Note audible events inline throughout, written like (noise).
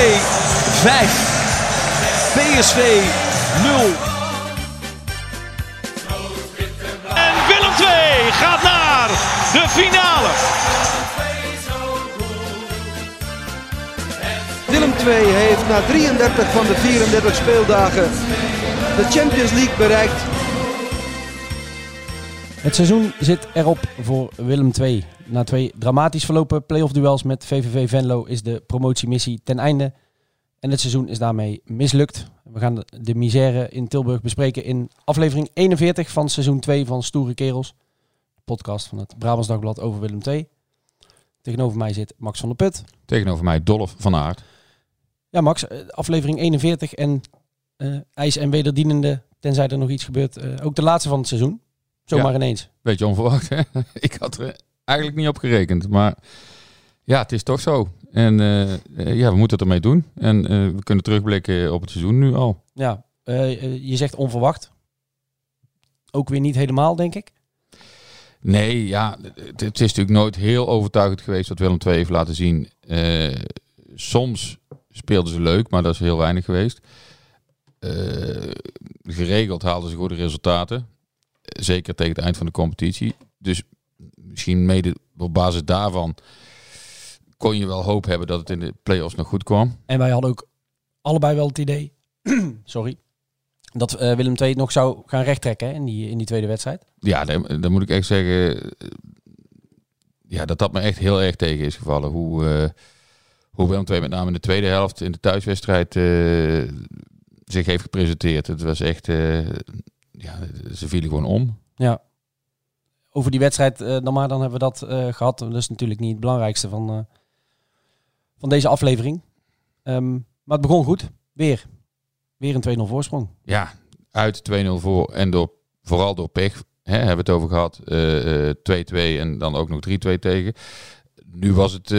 5. PSV 0. En Willem 2 gaat naar de finale. Willem II heeft na 33 van de 34 speeldagen de Champions League bereikt. Het seizoen zit erop voor Willem II. Na twee dramatisch verlopen playoff duels met VVV Venlo is de promotiemissie ten einde. En het seizoen is daarmee mislukt. We gaan de, de misère in Tilburg bespreken in aflevering 41 van seizoen 2 van Stoere Kerels. Podcast van het Brabants Dagblad over Willem II. Tegenover mij zit Max van der Put. Tegenover mij Dolf van Aert. Ja Max, eh, aflevering 41 en eh ijs en wederdienende, tenzij er nog iets gebeurt. eh, ook de laatste van het seizoen. Zomaar Ja. ineens. Beetje onverwacht, hè? (laughs) Ik had er eigenlijk niet op gerekend. Maar ja, het is toch zo. En eh, eh, ja, we moeten het ermee doen. En eh, we kunnen terugblikken op het seizoen nu al. Ja, je zegt onverwacht. Ook weer niet helemaal, denk ik. Nee, ja, het, is natuurlijk nooit heel overtuigend geweest wat Willem II heeft laten zien. Soms speelden ze leuk, maar dat is heel weinig geweest. Geregeld haalden ze goede resultaten. Zeker tegen het eind van de competitie. Dus misschien mede op basis daarvan kon je wel hoop hebben dat het in de play-offs nog goed kwam. En wij hadden ook allebei wel het idee, (clears throat) sorry, dat eh, Willem II nog zou gaan rechttrekken hè, in, die, in die tweede wedstrijd. Ja, dan, dan moet ik echt zeggen ja, dat dat me echt heel erg tegen is gevallen. Hoe, eh hoe Willem II met name in de tweede helft in de thuiswedstrijd eh, zich heeft gepresenteerd. Het was echt, ja, ze vielen gewoon om. Ja. Over die wedstrijd, eh, dan maar dan hebben we dat eh, gehad. Dat is natuurlijk niet het belangrijkste van, eh, van deze aflevering. Ehm, maar het begon goed. Weer. Weer een 2-0 voorsprong. Ja, uit 2-0 voor en door, vooral door pech. Hè, hebben we het over gehad. Eh, eh, 2-2 en dan ook nog 3-2 tegen. Nu was het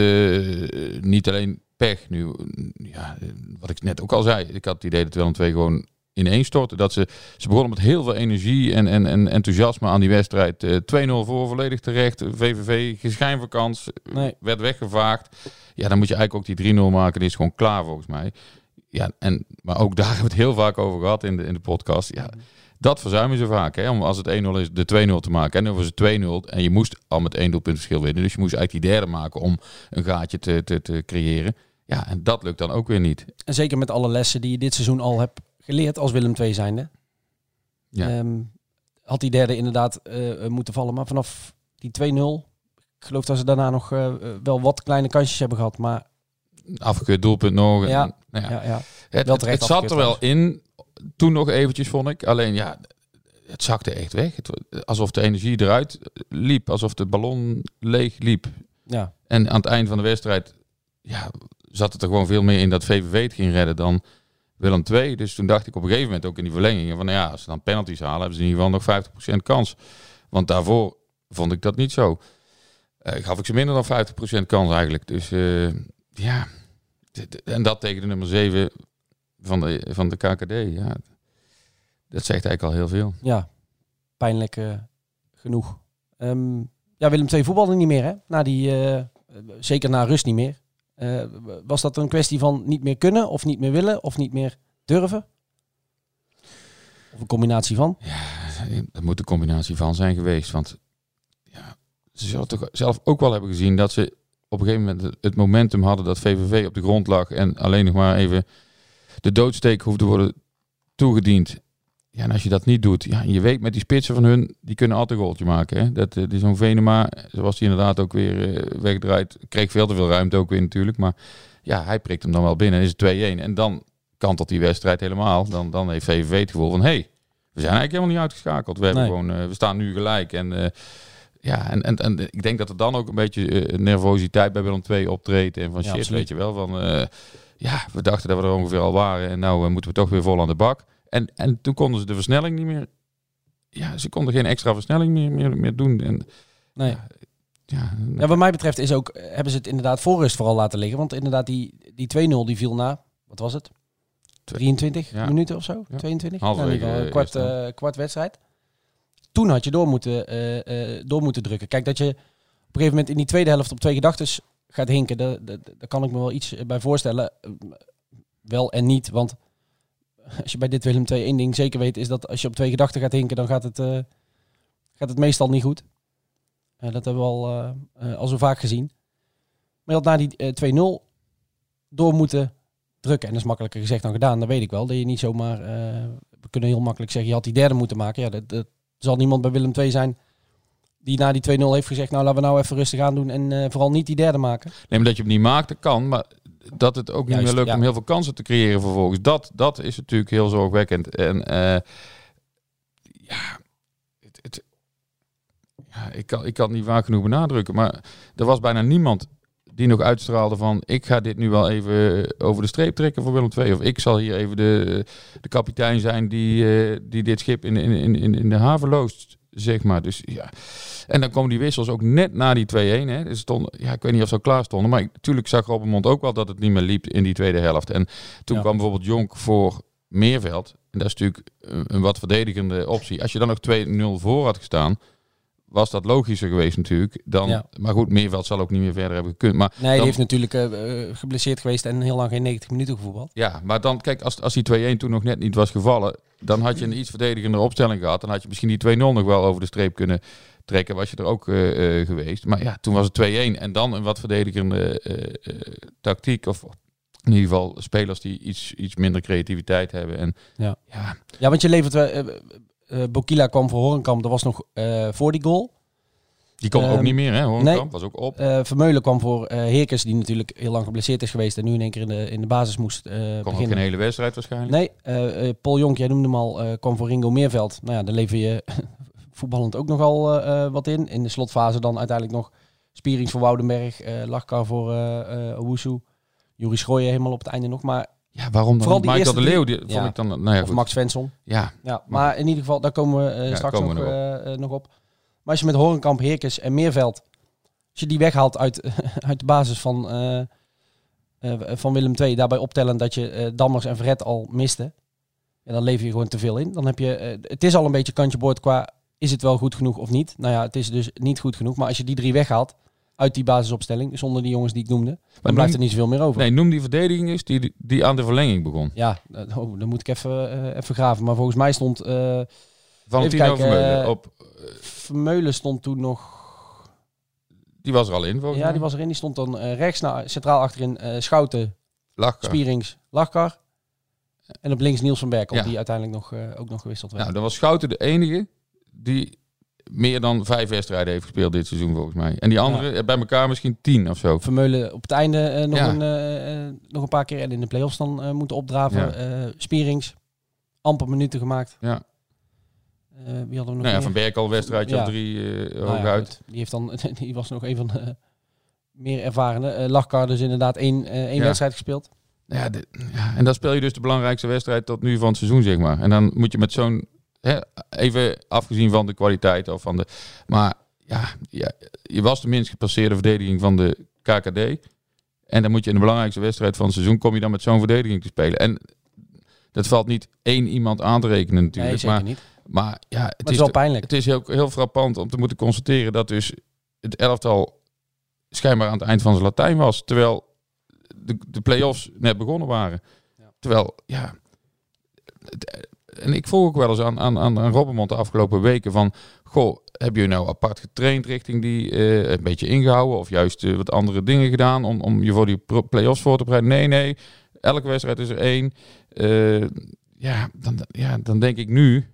niet alleen pech. Nu, ja, wat ik net ook al zei. Ik had het idee dat Willem II gewoon ineen stortte. Dat ze, ze begonnen met heel veel energie en, en, en enthousiasme aan die wedstrijd. Eh 2-0 voor, volledig terecht. VVV, geen. Nee. Werd weggevaagd. Ja, dan moet je eigenlijk ook die 3-0 maken. Die is gewoon klaar volgens mij. Ja, en, maar ook daar (laughs) hebben we het heel vaak over gehad in de, in de podcast. Ja, dat verzuimen ze vaak. Hè? Om als het 1-0 is, de 2-0 te maken. En dan was het 2-0 en je moest al met één doelpunt verschil winnen. Dus je moest eigenlijk die derde maken om een gaatje te, te, te creëren. Ja, en dat lukt dan ook weer niet. En zeker met alle lessen die je dit seizoen al hebt geleerd als Willem II zijnde. Ja. Ehm, had die derde inderdaad eh, moeten vallen. Maar vanaf die 2-0, ik geloof dat ze daarna nog eh, eh, wel wat kleine kansjes hebben gehad. Maar Afgekeurd doelpunt nog. En, Ja. nou ja. ja, ja. Het, Wel het, zat er wel in. Toen nog eventjes, vond ik. Alleen ja, het zakte echt weg. Het, alsof de energie eruit liep. Alsof de ballon leeg liep. ja. En aan het eind van de wedstrijd ja, zat het er gewoon veel meer in dat VVV het ging redden dan Willem II. Dus toen dacht ik op een gegeven moment ook in die verlengingen van nou ja, als ze dan penalties halen, hebben ze in ieder geval nog 50% kans. Want daarvoor vond ik dat niet zo. Eh, gaf ik ze minder dan 50% kans eigenlijk. Dus eh, ja, en dat tegen de nummer 7 van de, van de KKD. Ja, dat zegt eigenlijk al heel veel. ja, pijnlijk eh, genoeg. Ehm, ja, Willem II voetbalde niet meer, hè? Na die, zeker na rust niet meer. Eh, was dat een kwestie van niet meer kunnen, of niet meer willen, of niet meer durven? Of een combinatie van? Dat moet een combinatie van zijn geweest. Want ja, ze zullen toch zelf ook wel hebben gezien dat ze op een gegeven moment het momentum hadden dat VVV op de grond lag en alleen nog maar even de doodsteek hoefde worden toegediend. Ja, en als je dat niet doet, ja, je weet met die spitsen van hun, die kunnen altijd een goaltje maken. Hè? Dat, eh, die zo'n Venema, zoals die inderdaad ook weer eh, wegdraait, kreeg veel te veel ruimte ook weer natuurlijk. Maar ja, hij prikt hem dan wel binnen en is het 2-1. En dan kantelt die wedstrijd helemaal. Dan, dan heeft VVV het gevoel van, hé, hey, we zijn eigenlijk helemaal niet uitgeschakeld. We, hebben Nee. gewoon, eh, we staan nu gelijk. En, ja, en, en, en ik denk dat er dan ook een beetje nervositeit bij Willem II optreedt. En van Ja, shit, absoluut. weet je wel. Van, ja, we dachten dat we er ongeveer al waren. En nou moeten we toch weer vol aan de bak. En, en toen konden ze de versnelling niet meer... Ja, ze konden geen extra versnelling meer, meer, meer doen. En, Nee. ja, Ja, wat mij betreft is ook, eh, hebben ze het inderdaad voor rust vooral laten liggen. Want inderdaad, die, die 2-0 die viel na, wat was het? 23 Ja. minuten of zo? Ja. 22? Halverwege, Nou, kwart, eh, kwart wedstrijd. toen had je door moeten, eh, door moeten drukken. Kijk, dat je op een gegeven moment in die tweede helft op twee gedachten gaat hinken, daar daar- daar kan ik me wel iets bij voorstellen. Eh, Wel en niet, want als je bij dit Willem II één ding zeker weet, is dat als je op twee gedachten gaat hinken, dan gaat het, eh, gaat het meestal niet goed. Eh, dat hebben we al, eh, al zo vaak gezien. Maar je had na die eh, 2-0 door moeten drukken. En dat is makkelijker gezegd dan gedaan. Dat weet ik wel. Dat je niet zomaar... we kunnen heel makkelijk zeggen, je had die derde moeten maken. Ja, dat, dat zal niemand bij Willem II zijn die na die 2-0 heeft gezegd... nou, laten we nou even rustig aan doen en vooral niet die derde maken. Nee, maar dat je hem niet maakt, dat kan. Maar dat het ook niet Juist, meer lukt ja. om heel veel kansen te creëren vervolgens. Dat, dat is natuurlijk heel zorgwekkend. En eh, ja, het, het, ja ik, kan, ik kan het niet vaak genoeg benadrukken. Maar er was bijna niemand die nog uitstraalde van... ik ga dit nu wel even over de streep trekken voor Willem II. Of ik zal hier even de, de kapitein zijn die, eh, die dit schip in, in, in, in de haven loost, zeg maar. Dus ja... En dan komen die wissels ook net na die 2-1. Hè. Dus stond, ja, ik weet niet of ze al klaar stonden. Maar ik, natuurlijk zag Robbenmond ook wel dat het niet meer liep in die tweede helft. En toen Ja. kwam bijvoorbeeld Jonk voor Meerveld. En dat is natuurlijk een, wat verdedigende optie. Als je dan nog 2-0 voor had gestaan, was dat logischer geweest natuurlijk. Dan, Ja. Maar goed, Meerveld zal ook niet meer verder hebben gekund. Maar Nee, dan- die heeft natuurlijk eh, eh, geblesseerd geweest en heel lang geen 90 minuten gevoetbald. Ja, maar dan, kijk, als, als die 2-1 toen nog net niet was gevallen, dan had je een iets verdedigende opstelling gehad. Dan had je misschien die 2-0 nog wel over de streep kunnen trekken, was je er ook eh, eh, geweest. Maar ja, toen was het 2-1 en dan een wat verdedigende eh, tactiek. Of in ieder geval spelers die iets, iets minder creativiteit hebben. En Ja. ja, Ja, want je levert... eh, Bokila kwam voor Horenkamp, dat was nog voor die goal. Die kon ook Ehm, niet meer, hè? Nee. was ook op. Eh, Vermeulen kwam voor eh Heerkens, die natuurlijk heel lang geblesseerd is geweest en nu in één keer in de, in de basis moest eh ook beginnen. geen hele wedstrijd waarschijnlijk. Nee, Paul Jonk, jij noemde hem al, kwam voor Ringo Meerveld. Nou ja, daar lever je (laughs) voetballend ook nogal wat in. In de slotfase dan uiteindelijk nog Spierings voor Woudenberg, eh Lachkar voor eh Owusu, Juri Schrooien helemaal op het einde nog. Maar, Ja, waarom dan Vooral die Michael de Leeuw? Die Ja. vond ik dan, nou ja, of goed. Max Svensson. Ja, Ja, maar in ieder geval, daar komen we Ja, straks komen nog, we nog nog op. Maar als je met Horenkamp, Heerkens en Meerveld, als je die weghaalt uit, (laughs) uit de basis van, eh, eh, van Willem II, daarbij optellen dat je eh, Dammers en Verret al miste, ja, dan lever je gewoon te veel in. Dan heb je, het is al een beetje kantje boord qua, is het wel goed genoeg of niet? Nou ja, het is dus niet goed genoeg. Maar als je die drie weghaalt uit die basisopstelling, zonder die jongens die ik noemde, dan blijft er niet zoveel meer over. nee, noem die verdediging eens die, die aan de verlenging begon. Ja, oh, dan moet ik even, even graven. Maar volgens mij stond... eh, Valentino kijken, Vermeulen op, Vermeulen stond toen nog. die was er al in volgens Ja, mij. die was erin. Die stond dan eh, rechts naar centraal achterin eh, Schouten. Spierings, Lachkar. En op links Niels van Berkel, Ja. die uiteindelijk nog, eh, ook nog gewisseld werd. Nou, dan was Schouten de enige die meer dan vijf wedstrijden heeft gespeeld dit seizoen volgens mij. En die andere eh, bij elkaar misschien tien of zo. Vermeulen op het einde eh, nog, Ja. een, eh, eh, nog een paar keer en in de play-offs dan eh, moeten opdraven. Ja. Eh, Spierings, amper minuten gemaakt. Ja. Eh, wie hadden we nog Nou ja, meer? Van Berkel wedstrijdje Ja. of drie eh Nou hooguit. Die, heeft dan, (laughs) die was nog een van de meer ervarene. Eh Lachkar dus inderdaad één, eh, één wedstrijd gespeeld. Ja, de- ja, en dan speel je dus de belangrijkste wedstrijd tot nu van het seizoen, zeg maar. En dan moet je met zo'n, even afgezien van de kwaliteit of van de, maar ja, ja, je was de minst gepasseerde verdediging van de KKD. En dan moet je in de belangrijkste wedstrijd van het seizoen, kom je dan met zo'n verdediging te spelen. En dat valt niet één iemand aan te rekenen Nee, natuurlijk. zeker maar, niet. Maar ja, Maar het, is wel pijnlijk. het is heel, heel frappant om te moeten constateren dat dus het elftal schijnbaar aan het eind van zijn Latijn was. Terwijl de, de play-offs net begonnen waren. Ja. Terwijl, ja... het- en ik vroeg ook wel eens aan, aan, aan, aan Robbenmond de afgelopen weken van... Goh, heb je nou apart getraind richting die... eh, een beetje ingehouden of juist eh, wat andere dingen gedaan... om, om je voor die play-offs voor te bereiden? Nee, nee. Elke wedstrijd is er één. Eh, ja, dan, ja, dan denk ik nu...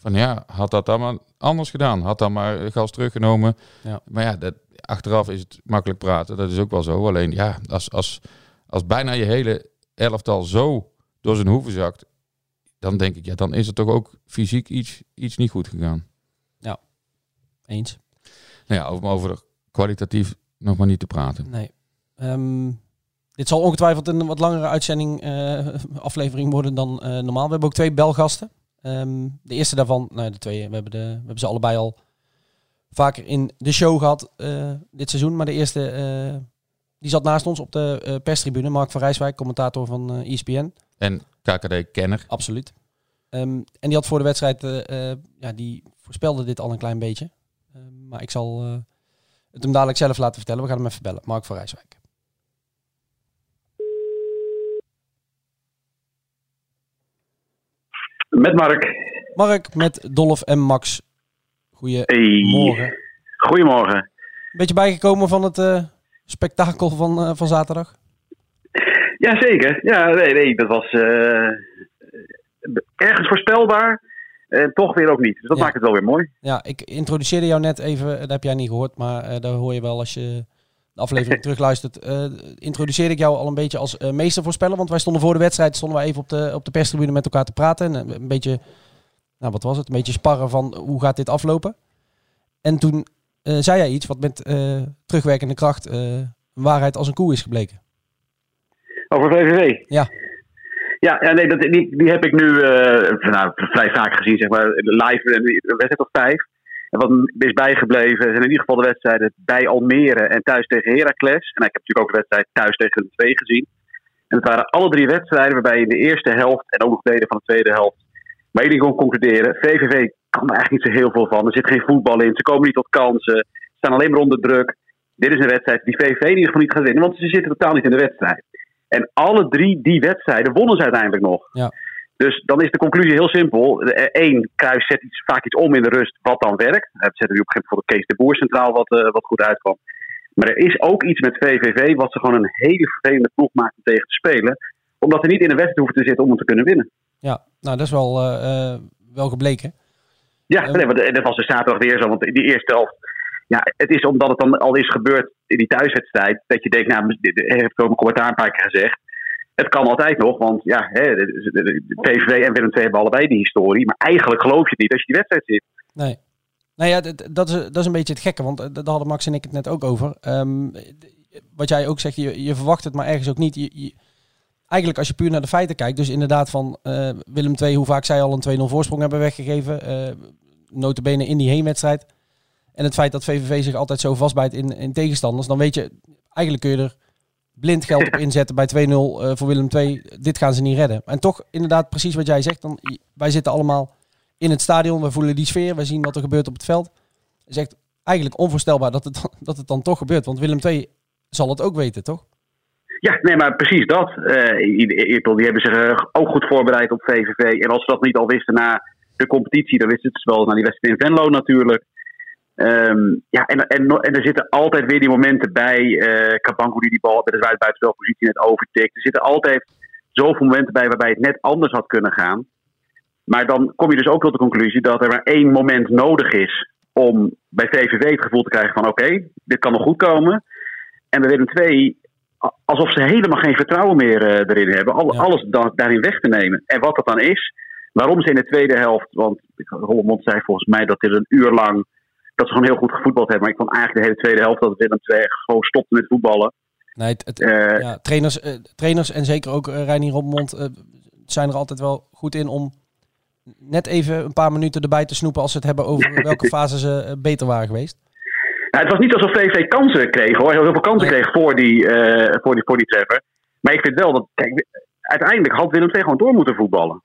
Van ja, had dat dan maar anders gedaan. Had dan maar gas teruggenomen. Ja. Maar ja, dat, achteraf is het makkelijk praten. Dat is ook wel zo. Alleen ja, als, als, als bijna je hele elftal zo door zijn hoeven zakt, dan denk ik, ja, dan is het toch ook fysiek iets, iets niet goed gegaan. Eens. Nou ja, over, over kwalitatief nog maar niet te praten. Nee. Ehm, dit zal ongetwijfeld een wat langere uitzending, eh, (laughs) aflevering worden dan eh, normaal. We hebben ook twee belgasten. Ehm, de eerste daarvan, nou de twee, we hebben, de, we hebben ze allebei al vaker in de show gehad eh, dit seizoen. Maar de eerste, eh, die zat naast ons op de eh, perstribune. Mark van Rijswijk, commentator van ESPN. En KKD-kenner. Absoluut. Ehm, en die had voor de wedstrijd, ja, die voorspelde dit al een klein beetje. Eh, maar ik zal het hem dadelijk zelf laten vertellen. We gaan hem even bellen. Mark van Rijswijk. Met Mark. Mark met Dolf en Max. Goedemorgen. Hey. Goedemorgen. Een beetje bijgekomen van het uh, spektakel van, uh, van zaterdag? Jazeker. Ja, nee, nee, dat was uh, ergens voorspelbaar. En toch weer ook niet. Dus dat ja. maakt het wel weer mooi. Ja, ik introduceerde jou net even, dat heb jij niet gehoord, maar daar hoor je wel als je de aflevering (laughs) terugluistert. Uh, introduceerde ik jou al een beetje als uh, meestervoorspeller. Want wij stonden voor de wedstrijd, stonden wij even op de, op de perstribune met elkaar te praten. En een beetje, nou wat was het, een beetje sparren van hoe gaat dit aflopen. En toen uh, zei jij iets wat met terugwerkende kracht waarheid als een koe is gebleken. Over VVV? Ja. Ja, ja nee, dat, die, die heb ik nu nou, vrij vaak gezien, zeg maar, live, de wedstrijd of vijf. En wat is bijgebleven zijn in ieder geval de wedstrijden bij Almere en thuis tegen Heracles. En ik heb natuurlijk ook de wedstrijd thuis tegen de twee gezien. En het waren alle drie wedstrijden waarbij in de eerste helft en ook nog delen van de tweede helft. Maar jullie kon concluderen, VVV kan er eigenlijk niet zo heel veel van. Er zit geen voetbal in, ze komen niet tot kansen, ze staan alleen maar onder druk. Dit is een wedstrijd die VVV in ieder geval niet gaat winnen, want ze zitten totaal niet in de wedstrijd. En alle drie die wedstrijden wonnen ze uiteindelijk nog. Ja. Dus dan is de conclusie heel simpel. Eén, Kruis zet iets, vaak iets om in de rust wat dan werkt. We zetten nu op een gegeven moment Kees de Boer centraal wat, uh, wat goed uitkwam. Maar er is ook iets met VVV wat ze gewoon een hele vervelende ploeg maakt om tegen te spelen. Omdat ze niet in de wedstrijd hoeven te zitten om hem te kunnen winnen. Ja, nou dat is wel, uh, wel gebleken. Ja, nee, maar dat was de zaterdag weer zo. Want die eerste helft, ja, het is omdat het dan al is gebeurd in die thuiswedstrijd. Dat je denkt, nou, heeft ook een commentaar een paar keer gezegd het kan altijd nog, want ja, hè, de, PSV en Willem II hebben allebei die historie. Maar eigenlijk geloof je niet als je die wedstrijd ziet. Nee. Nou ja, dat is, dat is een beetje het gekke, want daar hadden Max en ik het net ook over. Um, wat jij ook zegt, je, je verwacht het maar ergens ook niet. Eigenlijk als je puur naar de feiten kijkt, dus inderdaad van uh, Willem II, hoe vaak zij al een 2-0 voorsprong hebben weggegeven. Uh, notabene in die heenwedstrijd. En het feit dat VVV zich altijd zo vastbijt in, in tegenstanders, dan weet je, eigenlijk kun je er blind geld op inzetten bij 2-0 uh, voor Willem II. Dit gaan ze niet redden. En toch, inderdaad, precies wat jij zegt. Dan, wij zitten allemaal in het stadion. We voelen die sfeer. We zien wat er gebeurt op het veld. Het is echt eigenlijk onvoorstelbaar dat het, dat het dan toch gebeurt. Want Willem II zal het ook weten, toch? Ja, nee, maar precies dat. Uh, die hebben zich uh, ook goed voorbereid op VVV. En als ze dat niet al wisten na de competitie, dan wisten ze het wel na die wedstrijd in Venlo natuurlijk. Um, ja, en, en, en er zitten altijd weer die momenten bij. Uh, Kabango die die bal bij de buitenspelpositie net overtikt. Er zitten altijd zoveel momenten bij waarbij het net anders had kunnen gaan. Maar dan kom je dus ook tot de conclusie dat er maar één moment nodig is om bij VVV het gevoel te krijgen van oké, dit kan nog goed komen. En bij Willem twee alsof ze helemaal geen vertrouwen meer uh, erin hebben. Al, ja. Alles da daarin weg te nemen. En wat dat dan is, waarom ze in de tweede helft, want Hollemond zei volgens mij dat dit een uur lang dat ze gewoon heel goed gevoetbald hebben. Maar ik vond eigenlijk de hele tweede helft dat Willem II gewoon stopte met voetballen. Nee, het, uh, ja, trainers, uh, trainers en zeker ook uh, Reinier Robmond zijn er altijd wel goed in om net even een paar minuten erbij te snoepen als ze het hebben over (laughs) welke fase ze beter waren geweest. Nou, het was niet alsof VV kansen kreeg hoor. Heel veel kansen nee. kreeg voor die, voor, die, voor die treffer. Maar ik vind wel dat, kijk, uiteindelijk had Willem II gewoon door moeten voetballen.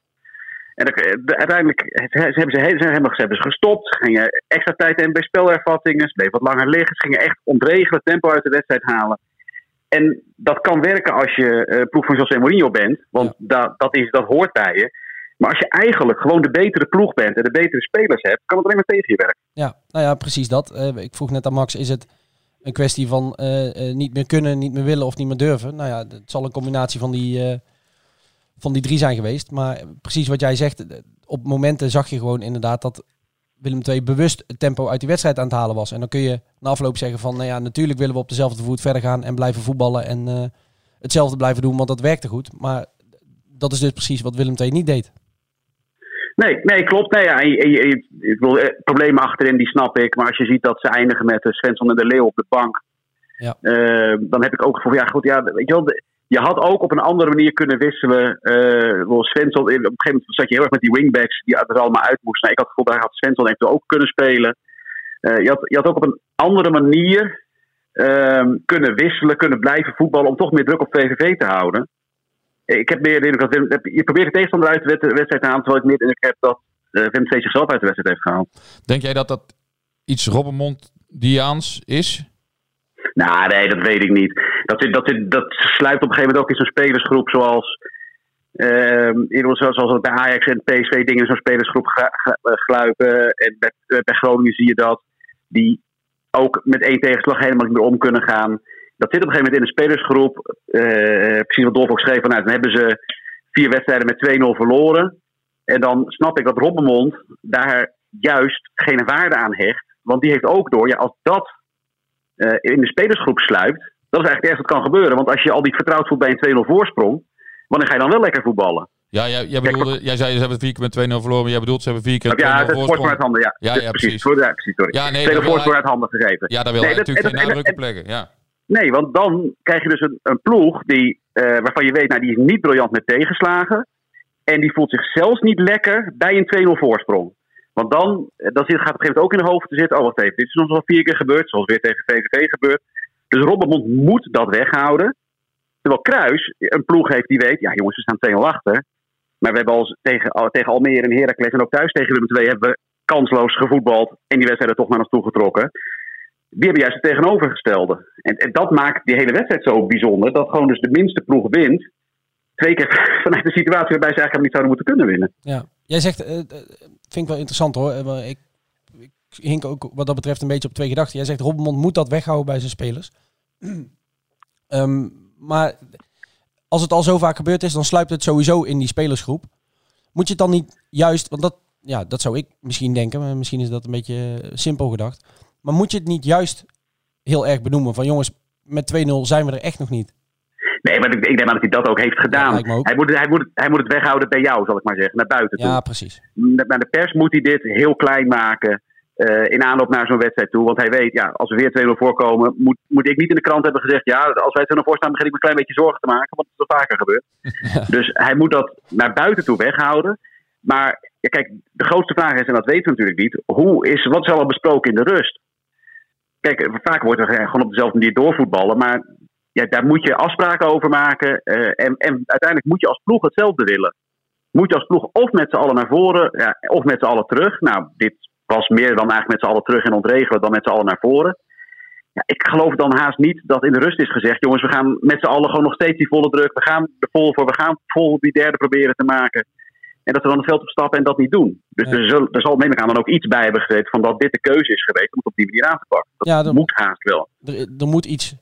En uiteindelijk hebben ze, hebben, ze, hebben ze gestopt. Ze gingen extra tijd in bij spelervattingen. Ze bleven wat langer liggen. Ze gingen echt ontregelen tempo uit de wedstrijd halen. En dat kan werken als je uh, ploeg van José Mourinho bent. Want ja. dat, dat, is, dat hoort bij je. Maar als je eigenlijk gewoon de betere ploeg bent en de betere spelers hebt, kan het alleen maar tegen je werken. Ja, nou ja, precies dat. Uh, ik vroeg net aan Max, is het een kwestie van uh, niet meer kunnen, niet meer willen of niet meer durven? Nou ja, het zal een combinatie van die van die drie zijn geweest. Maar precies wat jij zegt, op momenten zag je gewoon inderdaad dat Willem II bewust het tempo uit die wedstrijd aan het halen was. En dan kun je na afloop zeggen van, nou ja, natuurlijk willen we op dezelfde voet verder gaan en blijven voetballen en uh, hetzelfde blijven doen, want dat werkte goed. Maar dat is dus precies wat Willem II niet deed. Nee, nee, klopt. Nee, ja, je, je, ik wil, eh, problemen achterin, die snap ik. Maar als je ziet dat ze eindigen met Svensson en de Leeuw op de bank, ja. Uh, dan heb ik ook voor ja, goed, ja, weet je wel, de, je had ook op een andere manier kunnen wisselen. Uh, Svensson, op een gegeven moment zat je heel erg met die wingbacks die er allemaal uit moesten. Nou, ik had het gevoel, daar had Svensson ook kunnen spelen. Uh, je, had, je had ook op een andere manier uh, kunnen wisselen, kunnen blijven voetballen om toch meer druk op VVV te houden. Ik heb meer de indruk dat je probeert de tegenstander uit de wedstrijd te halen, terwijl ik meer de indruk heb dat uh, II zichzelf uit de wedstrijd heeft gehaald. Denk jij dat dat iets Robbenmond-Diaans is? Nou, nee, dat weet ik niet. Dat, dat, zit, dat sluit op een gegeven moment ook in zo'n spelersgroep zoals... Uh, zoals bij Ajax en PSV dingen in zo'n spelersgroep gluipen. En bij, bij Groningen zie je dat. Die ook met één tegenslag helemaal niet meer om kunnen gaan. Dat zit op een gegeven moment in een spelersgroep. Uh, precies wat Dolf ook schreef vanuit. Dan hebben ze vier wedstrijden met 2-0 verloren. En dan snap ik dat Robbenmond daar juist geen waarde aan hecht. Want die heeft ook door, ja, als dat in de spelersgroep sluipt, dat is eigenlijk het ergste wat kan gebeuren. Want als je al niet vertrouwd voelt bij een 2-0 voorsprong, wanneer ga je dan wel lekker voetballen? Ja, jij, jij, bedoelde, jij zei ze hebben vier keer met 2-0 verloren, maar jij bedoelt ze hebben vier keer Ja, het voorsprong uit handen, ja. Ja, ja, precies. Ja, precies sorry. Ja, nee, voorsprong uit handen gegeven. Ja, daar wil nee, dat, natuurlijk en, geen en, nadruk op leggen. Ja. Nee, want dan krijg je dus een, een ploeg die, uh, waarvan je weet, nou, die is niet briljant met tegenslagen. En die voelt zich zelfs niet lekker bij een 2-0 voorsprong. Want dan, dan zit, gaat het op een gegeven moment ook in de hoofd te zitten. Oh, wacht even, dit is nog wel vier keer gebeurd, zoals weer tegen VVV gebeurt. Dus Robbenmond moet dat weghouden. Terwijl Kruis een ploeg heeft die weet, ja jongens, we staan 2-0 achter. Maar we hebben al tegen, tegen Almere en Heracles en ook thuis tegen Willem II hebben we kansloos gevoetbald. En die wedstrijd er toch naar ons toe getrokken. Die hebben juist het tegenovergestelde. En, en dat maakt die hele wedstrijd zo bijzonder. Dat gewoon dus de minste ploeg wint twee keer (laughs) vanuit de situatie waarbij ze eigenlijk niet zouden moeten kunnen winnen. Ja, jij zegt, uh, vind ik wel interessant hoor. Ik, ik hink ook wat dat betreft een beetje op twee gedachten. Jij zegt Robbenmond moet dat weghouden bij zijn spelers. um, (clears throat) maar als het al zo vaak gebeurd is, dan sluipt het sowieso in die spelersgroep. Moet je het dan niet juist, want dat, ja, dat zou ik misschien denken, maar misschien is dat een beetje simpel gedacht. Maar moet je het niet juist heel erg benoemen van jongens, met 2-0 zijn we er echt nog niet. Nee, maar ik, ik denk dat hij dat ook heeft gedaan. Ja, ook. Hij, moet, hij, moet, hij moet het weghouden bij jou, zal ik maar zeggen, naar buiten toe. Ja, precies. Naar de pers moet hij dit heel klein maken. Uh, in aanloop naar zo'n wedstrijd toe. Want hij weet, ja, als we weer 2-0 voorkomen, moet, moet ik niet in de krant hebben gezegd. Ja, als wij 2-0 voor staan, begin ik me een klein beetje zorgen te maken. Want het is vaker gebeurd. Ja. (laughs) Dus hij moet dat naar buiten toe weghouden. Maar ja, kijk, de grootste vraag is, en dat weten we natuurlijk niet. Hoe is, wat is al besproken in de rust? Kijk, vaak wordt er gewoon op dezelfde manier doorvoetballen. Maar ja, daar moet je afspraken over maken. Uh, en, en uiteindelijk moet je als ploeg hetzelfde willen. Moet je als ploeg of met z'n allen naar voren, ja, of met z'n allen terug. Nou, dit was meer dan eigenlijk met z'n allen terug en ontregelen dan met z'n allen naar voren. Ja, ik geloof dan haast niet dat in de rust is gezegd: jongens, we gaan met z'n allen gewoon nog steeds die volle druk. We gaan er vol voor, we gaan vol die derde proberen te maken. En dat we dan het veld op stappen en dat niet doen. Dus ja. er, zal, er zal neem ik aan dan ook iets bij hebben gezeten van dat dit de keuze is geweest om het op die manier aan te pakken. Dat ja, er, moet haast wel. Er, er, moet iets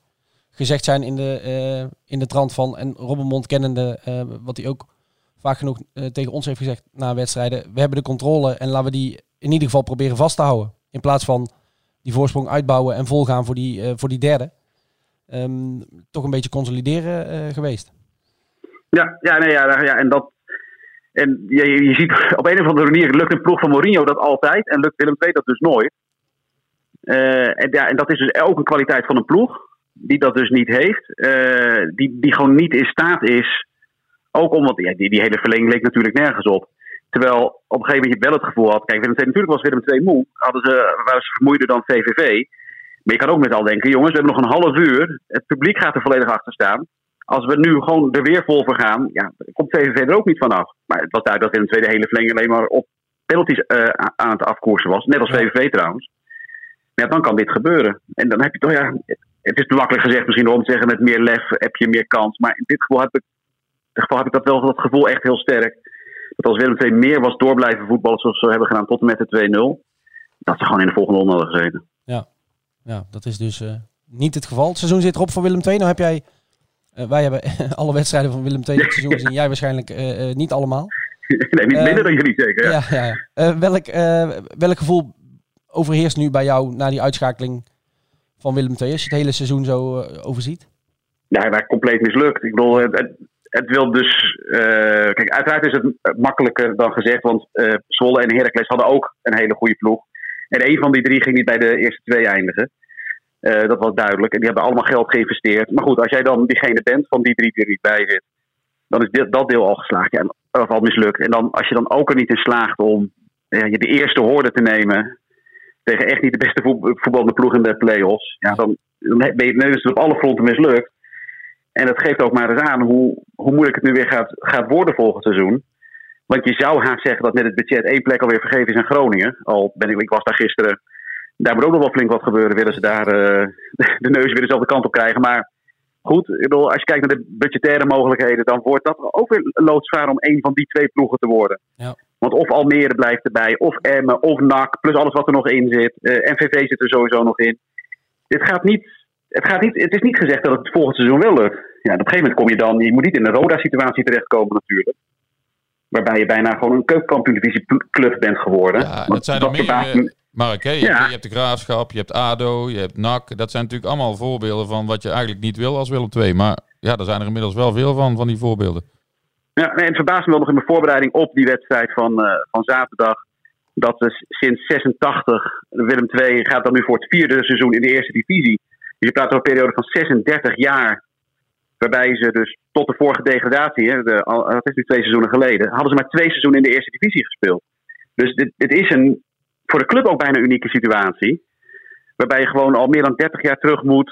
gezegd zijn in de, uh, in de trant van, en Robbenmond kennende, uh, wat hij ook vaak genoeg uh, tegen ons heeft gezegd na wedstrijden. We hebben de controle en laten we die in ieder geval proberen vast te houden. In plaats van die voorsprong uitbouwen en volgaan voor die, voor die derde. Um, toch een beetje consolideren geweest. Ja, ja, nee, ja, ja, en dat. En je, je ziet (laughs) op een of andere manier lukt een ploeg van Mourinho dat altijd en lukt Willem II dat dus nooit. En, ja, en dat is dus ook een kwaliteit van een ploeg die dat dus niet heeft. die, die gewoon niet in staat is. Ook omdat ja, die, die hele verlenging leek natuurlijk nergens op. Terwijl op een gegeven moment je wel het gevoel had. Kijk, Willem II, natuurlijk was Willem II moe. Hadden ze, waren ze vermoeider dan VVV. Maar je kan ook met al denken: jongens, we hebben nog een half uur. Het publiek gaat er volledig achter staan. Als we nu gewoon er weer vol voor gaan, ja, komt VVV er ook niet vanaf. Maar het was duidelijk dat Willem II de hele verlenging alleen maar op penalties uh, aan het afkoersen was. Net als VVV trouwens. Ja, dan kan dit gebeuren. En dan heb je toch, ja, het is te makkelijk gezegd misschien om te zeggen: met meer lef heb je meer kans. Maar in dit geval heb ik, in dit geval heb ik dat wel dat gevoel echt heel sterk dat als Willem II meer was door blijven voetballen zoals ze hebben gedaan tot en met de 2-0, dat ze gewoon in de volgende ronde hadden gezeten. Ja, ja dat is dus uh, niet het geval. Het seizoen zit erop voor Willem II. Nou heb jij, uh, wij hebben (laughs) alle wedstrijden van Willem II dit seizoen gezien. Jij waarschijnlijk uh, niet allemaal. (laughs) nee, niet minder dan jullie zeker. Ja. Ja, ja, welk, welk gevoel overheerst nu bij jou na die uitschakeling van Willem II, als je het hele seizoen zo overziet? Ja, hij compleet mislukt. Ik bedoel, het, het wil dus. Uh, kijk, uiteraard is het makkelijker dan gezegd, want uh, Zwolle en Heracles hadden ook een hele goede ploeg. En een van die drie ging niet bij de eerste twee eindigen. Dat was duidelijk. En die hebben allemaal geld geïnvesteerd. Maar goed, als jij dan diegene bent van die drie die er niet bij zit, dan is dit, dat deel al geslaagd. Ja, of al mislukt. En dan, als je dan ook er niet in slaagt om ja, de eerste hoorde te nemen tegen echt niet de beste voetballende ploeg in de play-offs, ja, dan, ben je dus op alle fronten mislukt. En dat geeft ook maar eens aan hoe, hoe moeilijk het nu weer gaat, gaat worden volgend seizoen. Want je zou haast zeggen dat met het budget één plek alweer vergeven is aan Groningen. Al ben ik, ik was daar gisteren. Daar moet ook nog wel flink wat gebeuren. Willen ze daar uh, (laughs) de neus weer dezelfde kant op krijgen. Maar goed, ik bedoel, als je kijkt naar de budgettaire mogelijkheden, dan wordt dat ook weer loodzwaar om één van die twee ploegen te worden. Ja. Want of Almere blijft erbij, of Emmen, of NAC, plus alles wat er nog in zit. Uh, NVV zit er sowieso nog in. Dit gaat niet, het, gaat niet, het is niet gezegd dat het volgend seizoen wel lukt. Ja, op een gegeven moment kom je dan, je moet niet in een Roda-situatie terechtkomen natuurlijk. Waarbij je bijna gewoon een keukenkampioen club bent geworden. Ja, dat zijn er meer, Mark, hè? Je, ja. hebt, je, hebt, de Graafschap, je hebt ADO, je hebt NAC. Dat zijn natuurlijk allemaal voorbeelden van wat je eigenlijk niet wil als Willem II. Maar ja, er zijn er inmiddels wel veel van, van die voorbeelden. Ja, en het me wel nog in mijn voorbereiding op die wedstrijd van, uh, van zaterdag. Dat we sinds 86, Willem II gaat dan nu voor het vierde seizoen in de eerste divisie. Dus je praat over een periode van 36 jaar. Waarbij ze dus tot de vorige degradatie, hè, de, dat is nu twee seizoenen geleden, hadden ze maar twee seizoenen in de eerste divisie gespeeld. Dus dit, dit is een voor de club ook bijna een unieke situatie. Waarbij je gewoon al meer dan 30 jaar terug moet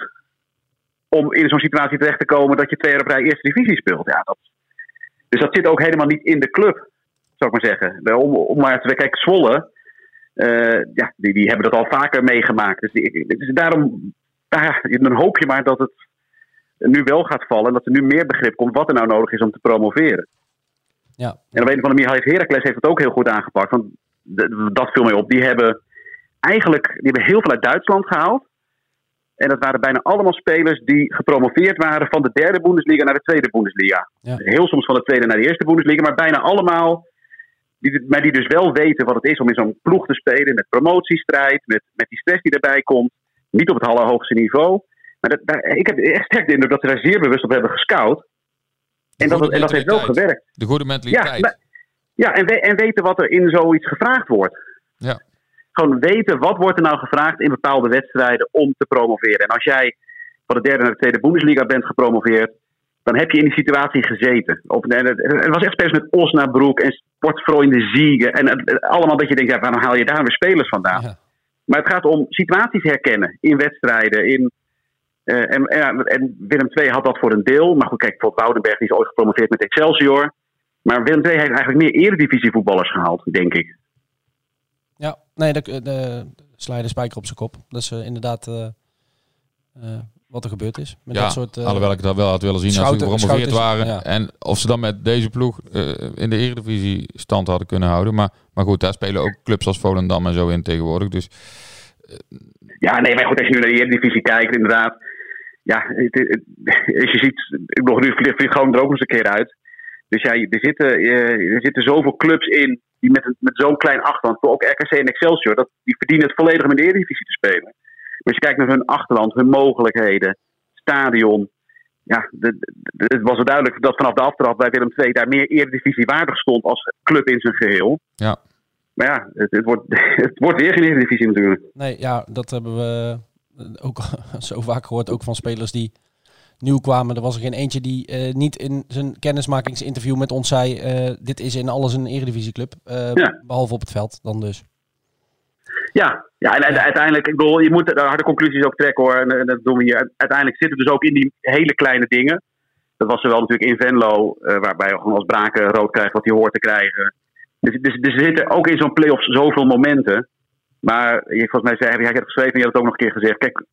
om in zo'n situatie terecht te komen dat je twee jaar op rij eerste divisie speelt. Ja, dat, dus dat zit ook helemaal niet in de club, zou ik maar zeggen. Om, om maar te kijken, Zwolle, uh, ja, die, die hebben dat al vaker meegemaakt. Dus, die, dus daarom dan hoop je maar dat het nu wel gaat vallen en dat er nu meer begrip komt wat er nou nodig is om te promoveren. Ja. En op een of andere manier heeft Heracles heeft het ook heel goed aangepakt. Want dat viel mij op. Die hebben eigenlijk die hebben heel veel uit Duitsland gehaald. En dat waren bijna allemaal spelers die gepromoveerd waren van de derde Bundesliga naar de tweede Bundesliga. Ja. Heel soms van de tweede naar de eerste Bundesliga, maar bijna allemaal. Die, maar die dus wel weten wat het is om in zo'n ploeg te spelen. Met promotiestrijd, met, met die stress die erbij komt. Niet op het allerhoogste niveau. Maar dat, daar, ik heb echt sterk de indruk dat ze daar zeer bewust op hebben gescout. En dat, en dat heeft wel gewerkt. De goede mentaliteit. Ja, ja, en, we, en weten wat er in zoiets gevraagd wordt. Ja. Gewoon weten wat wordt er nou gevraagd in bepaalde wedstrijden om te promoveren. En als jij van de derde naar de tweede Bundesliga bent gepromoveerd, dan heb je in die situatie gezeten. Op, en het, het was echt spelers met Osnabroek en Sportfreunde Ziegen. En het, allemaal dat je denkt, ja, waarom haal je daar weer spelers vandaan? Ja. Maar het gaat om situaties herkennen in wedstrijden. In, uh, en, en, en, Willem II had dat voor een deel. Maar goed, kijk, bijvoorbeeld Woudenberg die is ooit gepromoveerd met Excelsior. Maar Willem II heeft eigenlijk meer eredivisievoetballers gehaald, denk ik. Ja, nee, de, de, sla je de spijker op zijn kop. Dat is uh, inderdaad uh, uh, wat er gebeurd is. Met ja, dat soort, alhoewel ik dat wel had willen zien schouten, als ze gepromoveerd waren. ja. En of ze dan met deze ploeg in de eredivisie stand hadden kunnen houden. Maar, maar goed, daar spelen ook clubs als Volendam en zo in tegenwoordig. Dus, ja, nee, maar goed, als je nu naar de eredivisie kijkt, inderdaad. Ja, het, het, als je ziet, ik bedoel, nu vliegt gewoon er ook nog eens een keer uit. Dus ja, er zitten, er zitten zoveel clubs in die met, met zo'n klein achterland, ook RKC en Excelsior, dat, die verdienen het volledig om in de Eredivisie te spelen. Maar als je kijkt naar hun achterland, hun mogelijkheden, stadion. Ja, het was duidelijk dat vanaf de aftrap bij Willem II daar meer Eredivisie waardig stond als club in zijn geheel. Ja. Maar ja, het, het, wordt, (laughs) het wordt weer geen Eredivisie natuurlijk. Nee, ja, dat hebben we ook (laughs) zo vaak gehoord, ook van spelers die nieuw kwamen. Er was er geen eentje die uh, niet in zijn kennismakingsinterview met ons zei... Uh, dit is in alles een eredivisieclub. Uh, ja. Behalve op het veld dan dus. Ja, ja en ja. uiteindelijk, ik bedoel, je moet de harde conclusies ook trekken hoor. En, en, dat doen we hier. Uiteindelijk zit het dus ook in die hele kleine dingen. Dat was zowel natuurlijk in Venlo, waarbij je gewoon als Braken rood krijgt wat hij hoort te krijgen. Dus, dus, dus er zitten ook in zo'n play-offs zoveel momenten. Maar volgens mij zei hij, jij hebt geschreven en je hebt het ook nog een keer gezegd. Kijk,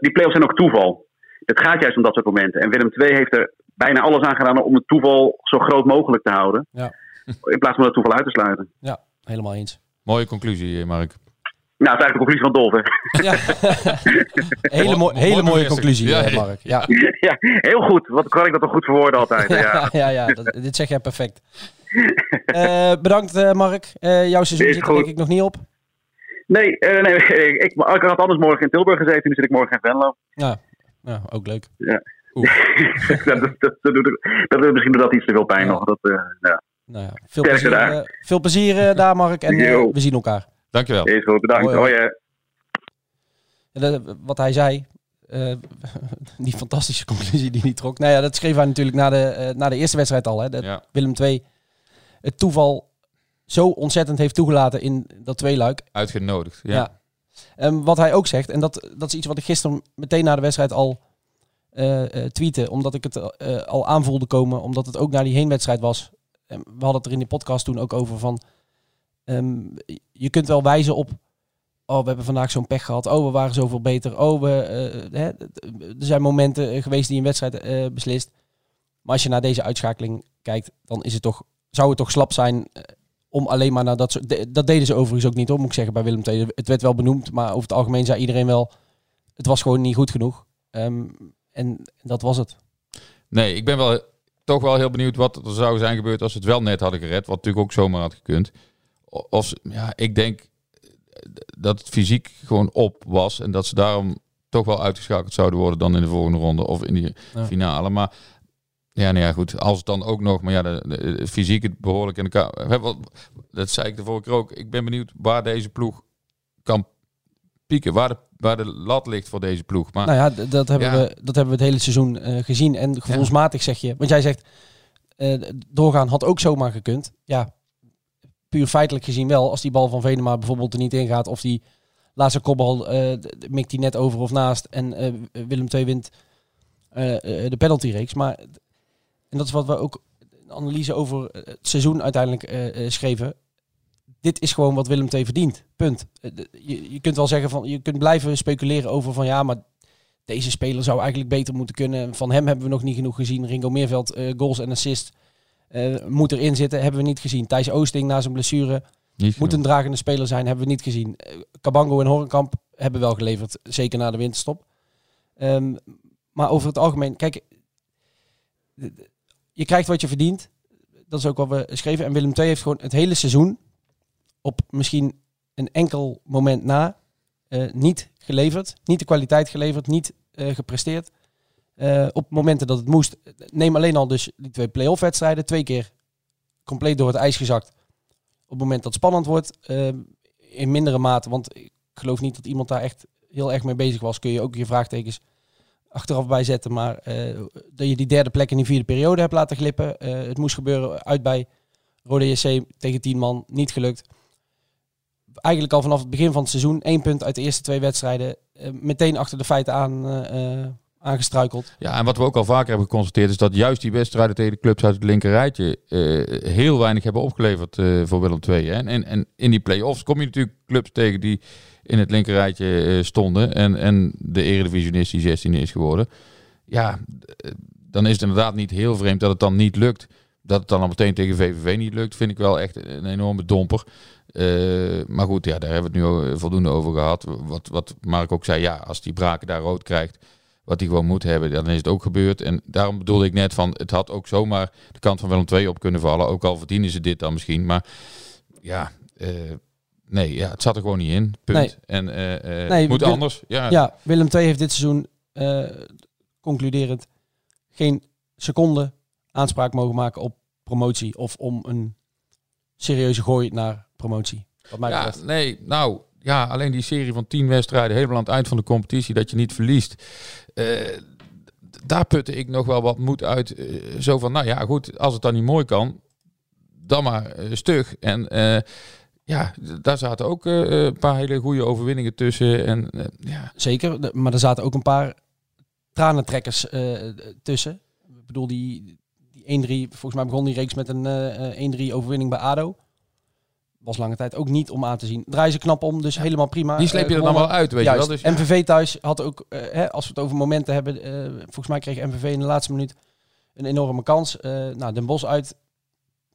die play-offs zijn ook toeval. Het gaat juist om dat soort momenten. En Willem II heeft er bijna alles aan gedaan om het toeval zo groot mogelijk te houden. Ja. In plaats van het toeval uit te sluiten. Ja, helemaal eens. Mooie conclusie, Mark. Nou, het is eigenlijk de conclusie van Dolf. Ja. (laughs) hele, mo hele mooie conclusie, ja, ja. Mark. Ja. (laughs) ja, heel goed. Wat kan ik dat toch goed verwoorden altijd. (laughs) Ja, ja, ja dat, dit zeg jij perfect. uh, bedankt, uh, Mark. Uh, jouw seizoen zit er denk ik nog niet op. Nee, nee ik, ik, ik had anders morgen in Tilburg gezeten. Nu zit ik morgen in Venlo. Ja, ja, ook leuk. Ja. (laughs) dat, dat, dat, dat, doet misschien dat iets te veel pijn ja. nog. Dat, uh, ja. Nou ja, veel, plezier, uh, veel plezier uh, daar, Mark. En we zien elkaar. Dankjewel. Is goed, bedankt. Hoi, hoi. wat hij zei, (laughs) die fantastische conclusie die hij trok. Nou ja, dat schreef hij natuurlijk na de, na de eerste wedstrijd al. Hè, dat ja. Willem II het toeval zo ontzettend heeft toegelaten in dat tweeluik. Uitgenodigd, ja. Um, wat hij ook zegt, en dat, dat is iets wat ik gisteren meteen na de wedstrijd al uh, tweette, omdat ik het uh, al aanvoelde komen, omdat het ook naar die heenwedstrijd was. eh, we hadden het er in de podcast toen ook over van, ehm, je kunt wel wijzen op, oh we hebben vandaag zo'n pech gehad, oh we waren zoveel beter, oh we, eh, hè, er zijn momenten geweest die een wedstrijd eh, beslist. Maar als je naar deze uitschakeling kijkt, dan is het toch, zou het toch slap zijn eh, om alleen maar naar dat soort... de- Dat deden ze overigens ook niet, hoor, moet ik zeggen, bij Willem II. Het werd wel benoemd, maar over het algemeen zei iedereen wel... Het was gewoon niet goed genoeg. Ehm, en dat was het. Nee, ik ben wel toch wel heel benieuwd wat er zou zijn gebeurd als ze het wel net hadden gered. Wat natuurlijk ook zomaar had gekund. Of, ja, ik denk dat het fysiek gewoon op was. En dat ze daarom toch wel uitgeschakeld zouden worden dan in de volgende ronde of in die Ja. finale. Maar ja, nou ja, goed. Als het dan ook nog, maar ja, de, de- de fysiek het behoorlijk in elkaar. Dat zei ik de vorige keer ook. Ik ben benieuwd waar deze ploeg kan pieken. Waar de, waar de lat ligt voor deze ploeg. Maar Nou ja, dat hebben, Ja. we, dat hebben we het hele seizoen eh, gezien. En gevoelsmatig zeg je... Want jij zegt, eh, doorgaan had ook zomaar gekund. Ja, puur feitelijk gezien wel. Als die bal van Venema bijvoorbeeld er niet in gaat... of die laatste kopbal d- mikt hij net over of naast... en Willem II wint de penaltyreeks. Maar, en dat is wat we ook een analyse over het seizoen uiteindelijk eh, eh, schreven. Dit is gewoon wat Willem II verdient. Punt. Eh, Je, je kunt wel zeggen van... Je kunt blijven speculeren over van... ja, maar deze speler zou eigenlijk beter moeten kunnen. Van hem hebben we nog niet genoeg gezien. Ringo Meerveld, goals en assist. moet erin zitten, hebben we niet gezien. Thijs Oosting na zijn blessure niet moet een dragende speler zijn, hebben we niet gezien. Cabango en Horenkamp hebben wel geleverd, zeker na de winterstop. Ehm, maar over het algemeen, kijk, je krijgt wat je verdient. Dat is ook wat we schreven. En Willem II heeft gewoon het hele seizoen op misschien een enkel moment na eh, niet geleverd. Niet de kwaliteit geleverd, niet eh, gepresteerd. Eh, op momenten dat het moest. Neem alleen al dus die twee play-off wedstrijden. Twee keer compleet door het ijs gezakt. Op het moment dat het spannend wordt. in mindere mate, want ik geloof niet dat iemand daar echt heel erg mee bezig was. Kun je ook je vraagtekens achteraf bijzetten. Maar eh, dat je die derde plek in die vierde periode hebt laten glippen. Eh, het moest gebeuren uit bij Rode JC tegen 10 man. Niet gelukt. Eigenlijk al vanaf het begin van het seizoen. één punt uit de eerste twee wedstrijden. eh, meteen achter de feiten aan, aangestruikeld. Ja, en wat we ook al vaker hebben geconstateerd is dat juist die wedstrijden tegen de clubs uit het linker rijtje eh, heel weinig hebben opgeleverd voor Willem II. Hè. En, en in die play-offs kom je natuurlijk clubs tegen die in het linker rijtje eh, stonden en, en de eredivisionist die 16e is geworden. Ja, eh, dan is het inderdaad niet heel vreemd dat het dan niet lukt. Dat het dan al meteen tegen VVV niet lukt, vind ik wel echt een enorme domper. Eh, maar goed, ja, daar hebben we het nu voldoende over gehad. Wat, wat Mark ook zei, ja, als die Braken daar rood krijgt, wat hij gewoon moet hebben, dan is het ook gebeurd. En daarom bedoelde ik net van, het had ook zomaar de kant van Willem II op kunnen vallen. Ook al verdienen ze dit dan misschien. Maar ja, nee, ja, het zat er gewoon niet in. Punt. Nee. En eh, eh, Nee, moet anders. Ja, Ja, Willem II heeft dit seizoen, eh, concluderend, geen seconde aanspraak mogen maken op promotie. Of om een serieuze gooi naar promotie. Wat mij Ja, betreft. nee, nou ja, alleen die serie van tien wedstrijden helemaal aan het eind van de competitie dat je niet verliest. daar putte ik nog wel wat moed uit. zo van, nou ja, goed, als het dan niet mooi kan, dan maar stug. En ja, daar zaten ook eh, een paar hele goede overwinningen tussen. En eh, ja, Zeker, maar er zaten ook een paar tranentrekkers eh, tussen. Ik bedoel, die, die 1-3, volgens mij begon die reeks met een eh, eh, 1-3 overwinning bij ADO. Was lange tijd ook niet om aan te zien. Draaien ze knap om, dus helemaal prima. die sleep Eh, je er dan wel uit, weet Juist. je wel. Dus, ja. MVV thuis had ook, eh, hè, als we het over momenten hebben, eh, volgens mij kreeg MVV in de laatste minuut een enorme kans. Eh nou, Den Bos uit,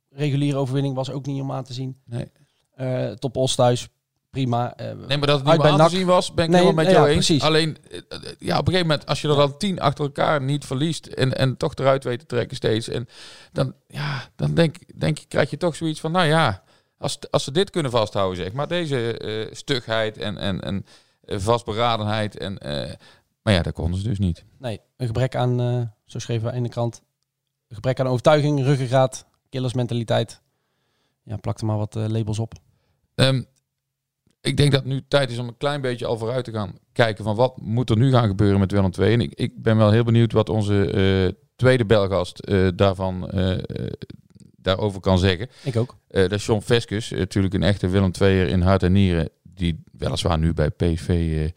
reguliere overwinning was ook niet om aan te zien. Nee. Eh Top Os thuis, prima. Eh, Nee, maar dat het niet bij meer aan te zien was, ben ik Nee, helemaal met ja, jou eens. precies. Alleen, eh, ja, op een gegeven moment, als je er dan tien achter elkaar niet verliest en, en toch eruit weet te trekken steeds, en dan, ja, dan denk, denk ik, krijg je toch zoiets van, nou ja, als, als ze dit kunnen vasthouden, zeg maar, deze stugheid en, en, en vastberadenheid, en, maar ja, dat konden ze dus niet. Nee, een gebrek aan, zo schreven we in de krant, een gebrek aan overtuiging, ruggengraat, killersmentaliteit. Ja, plak er maar wat labels op. Ehm, ik denk dat het nu tijd is om een klein beetje al vooruit te gaan kijken van wat moet er nu gaan gebeuren met Willem II. En ik, ik ben wel heel benieuwd wat onze eh, tweede belgast eh, daarvan eh, daarover kan zeggen. Ik ook. Dat is John Veskus, eh, natuurlijk een echte Willem II'er in hart en nieren, die weliswaar nu bij PSV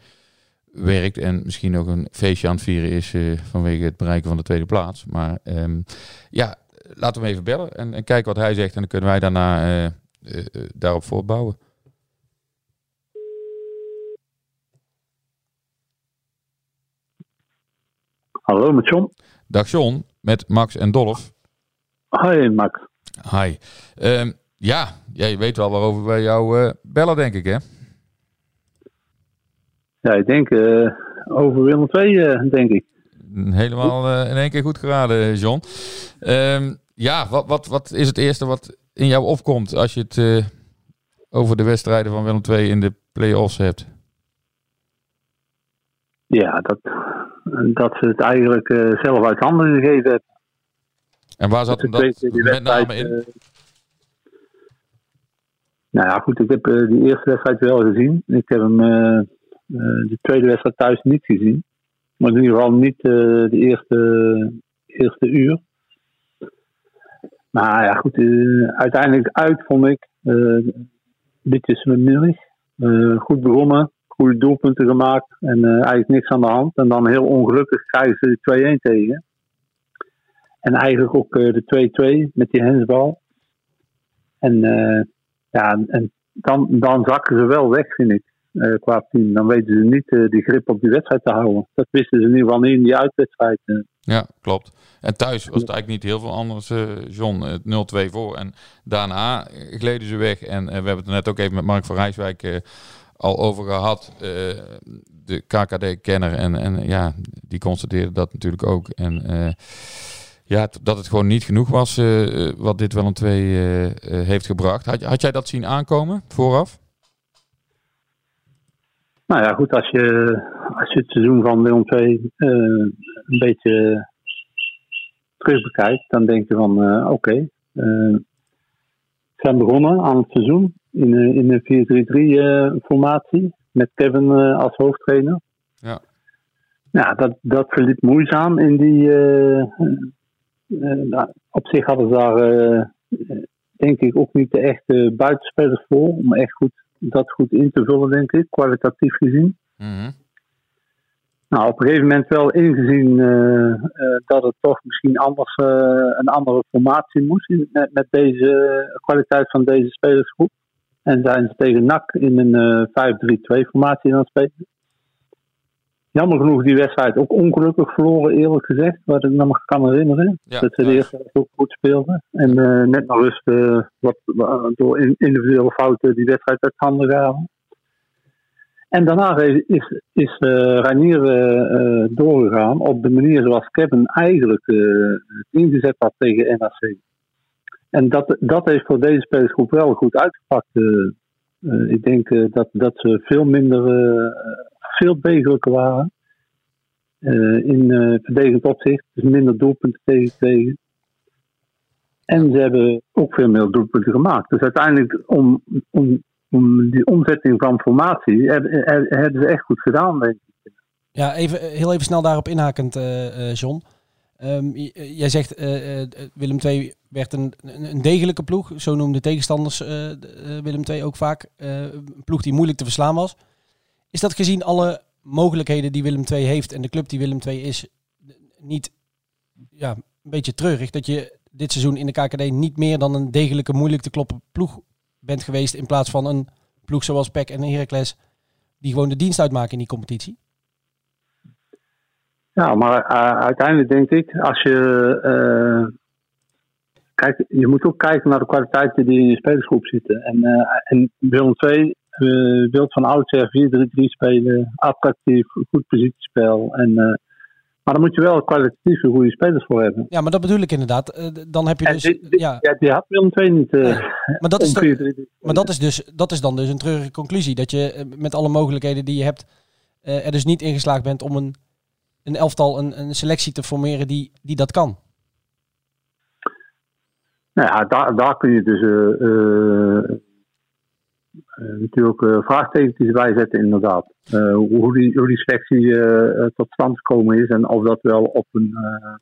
werkt en misschien nog een feestje aan het vieren is vanwege het bereiken van de tweede plaats. Maar ehm, ja, laten we hem even bellen en, en kijken wat hij zegt. En dan kunnen wij daarna daarop voortbouwen. Hallo, met John. Dag John, met Max en Dolf. Hoi, Max. Hi. Ehm, ja, jij weet wel waarover wij jou eh, bellen, denk ik, hè? Ja, ik denk eh, over Willem II, eh, denk ik. Helemaal eh, in één keer goed geraden, John. Ehm, ja, wat, wat, wat is het eerste wat in jou opkomt als je het eh, over de wedstrijden van Willem II in de play-offs hebt? Ja, dat, dat ze het eigenlijk eh, zelf uit handen gegeven hebben. En waar zat Dat dat met name in? eh, nou ja, goed, ik heb die eerste wedstrijd wel gezien. Ik heb hem de tweede wedstrijd thuis niet gezien. Maar in ieder geval niet de eerste, eerste uur. Maar ja, goed, eh, uiteindelijk uit vond ik eh, een beetje smerig. Eh goed begonnen, goede doelpunten gemaakt en eigenlijk niks aan de hand. En dan heel ongelukkig krijgen ze de 2-1 tegen. En eigenlijk ook de 2-2 met die hensbal. En ja, en dan, dan zakken ze wel weg, vind ik, qua team. Dan weten ze niet die grip op die wedstrijd te houden. Dat wisten ze in ieder geval niet in die uitwedstrijd. Ja, klopt. En thuis was het eigenlijk niet heel veel anders, eh, John. Het 0-2 voor. En daarna gleden ze weg. En eh, we hebben het er net ook even met Mark van Rijswijk eh, al over gehad. eh, de KKD-kenner. En, en ja, die constateerde dat natuurlijk ook. En eh, ja, dat het gewoon niet genoeg was eh, eh, wat dit wel een 2 eh, eh, heeft gebracht. Had, had jij dat zien aankomen vooraf? Nou ja, goed, als je, als je het seizoen van Willem II eh, een beetje terug bekijkt, dan denk je van eh, oké. eh, ze zijn begonnen aan het seizoen in, een- in een 4-3-3 eh, formatie met Kevin eh, als hoofdtrainer. Ja. Ja, dat, dat verliep moeizaam in die. eh, eh, nou, op zich hadden ze daar, eh, eh, denk ik, ook niet de echte buitenspelers voor om echt goed, dat goed in te vullen, denk ik, kwalitatief gezien. Mhm. Nou, op een gegeven moment wel ingezien eh, eh, dat het toch misschien anders eh, een andere formatie moest in- met, met deze kwaliteit van deze spelersgroep. En zijn ze tegen NAC in een eh 5-3-2 formatie aan het spelen. Jammer genoeg die wedstrijd ook ongelukkig verloren, eerlijk gezegd. Wat ik me nog kan herinneren. Ja, dat ze de eerste helft ook goed speelden. En net naar rust wat, wat- door in- individuele fouten die wedstrijd uit handen gaven. En daarna is, is, eh, doorgegaan op de manier zoals Kevin eigenlijk het ingezet had tegen NAC. En dat, dat heeft voor deze spelersgroep wel goed uitgepakt. ik denk dat, dat ze veel minder, veel degelijker waren. in verdedigend opzicht, dus minder doelpunten tegengekregen. En ze hebben ook veel meer doelpunten gemaakt. Dus uiteindelijk, om, om die omzetting van formatie, hebben, hebben ze echt goed gedaan. Ja, even, eh, heel even snel daarop inhakend, eh, eh, John. Ehm, eh, jij zegt eh, eh, Willem II werd een, een, degelijke ploeg. Zo noemden tegenstanders eh, de- eh, Willem II ook vaak. eh, een ploeg die moeilijk te verslaan was. Is dat gezien alle mogelijkheden die Willem II heeft en de club die Willem II is, niet ja, een beetje treurig dat je dit seizoen in de KKD niet meer dan een degelijke, moeilijk te kloppen ploeg bent geweest in plaats van een ploeg zoals PEC en Heracles die gewoon de dienst uitmaken in die competitie? Ja, maar eh, uiteindelijk denk ik, als je. eh, kijk, je moet ook kijken naar de kwaliteiten die in je spelersgroep zitten. En, eh en Willem II wil van oudsher 4-3-3 spelen, attractief, goed positiespel. En, maar dan moet je wel kwalitatief een goede spelers voor hebben. Ja, maar dat bedoel ik inderdaad. Eh, dan heb je En dus. die, die- ja, ja, die had Willem II niet. eh, maar dat is, 4-3-3. maar dat is, dus, dat is dan dus een treurige conclusie. Dat je eh, met alle mogelijkheden die je hebt, er dus niet in geslaagd bent om een, een elftal, een, een selectie te formeren die, die dat kan. Nou ja, daar, daar kun je dus natuurlijk eh, vraagtekens bij zetten, inderdaad. Eh, hoe, die, hoe die selectie eh, eh, tot stand gekomen is en of dat wel op een, eh,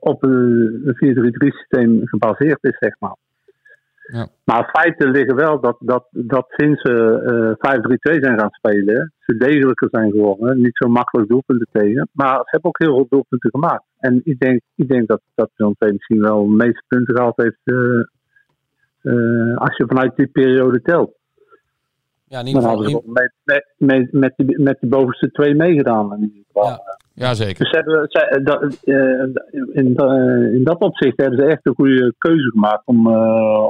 op een 4-3-3 systeem gebaseerd is, zeg maar. Ja. Maar feiten liggen wel dat, dat, dat sinds ze eh 5-3-2 zijn gaan spelen, ze degelijker zijn geworden. Niet zo makkelijk doelpunten tegen. Maar ze hebben ook heel veel doelpunten gemaakt. En ik denk, ik denk dat, dat Willem II misschien wel de meeste punten gehaald heeft eh, eh, als je vanuit die periode telt. Ja, in ieder Dan hadden ze met, met, met, met, die, met die bovenste twee meegedaan. In ieder geval. Ja. Ja, zeker. Dus hebben, ze, eh, dat, eh, in, eh, in dat opzicht hebben ze echt een goede keuze gemaakt om, eh,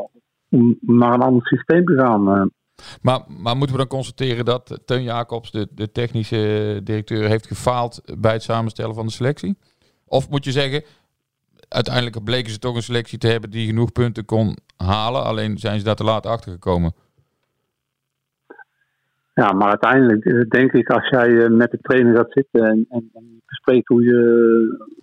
om naar een ander systeem te gaan. eh. Maar, maar moeten we dan constateren dat Teun Jacobs, de, de technische directeur, heeft gefaald bij het samenstellen van de selectie? Of moet je zeggen, uiteindelijk bleken ze toch een selectie te hebben die genoeg punten kon halen, alleen zijn ze daar te laat achter gekomen. Ja, maar uiteindelijk eh, denk ik als jij eh, met de trainer gaat zitten en, en, en bespreekt hoe je,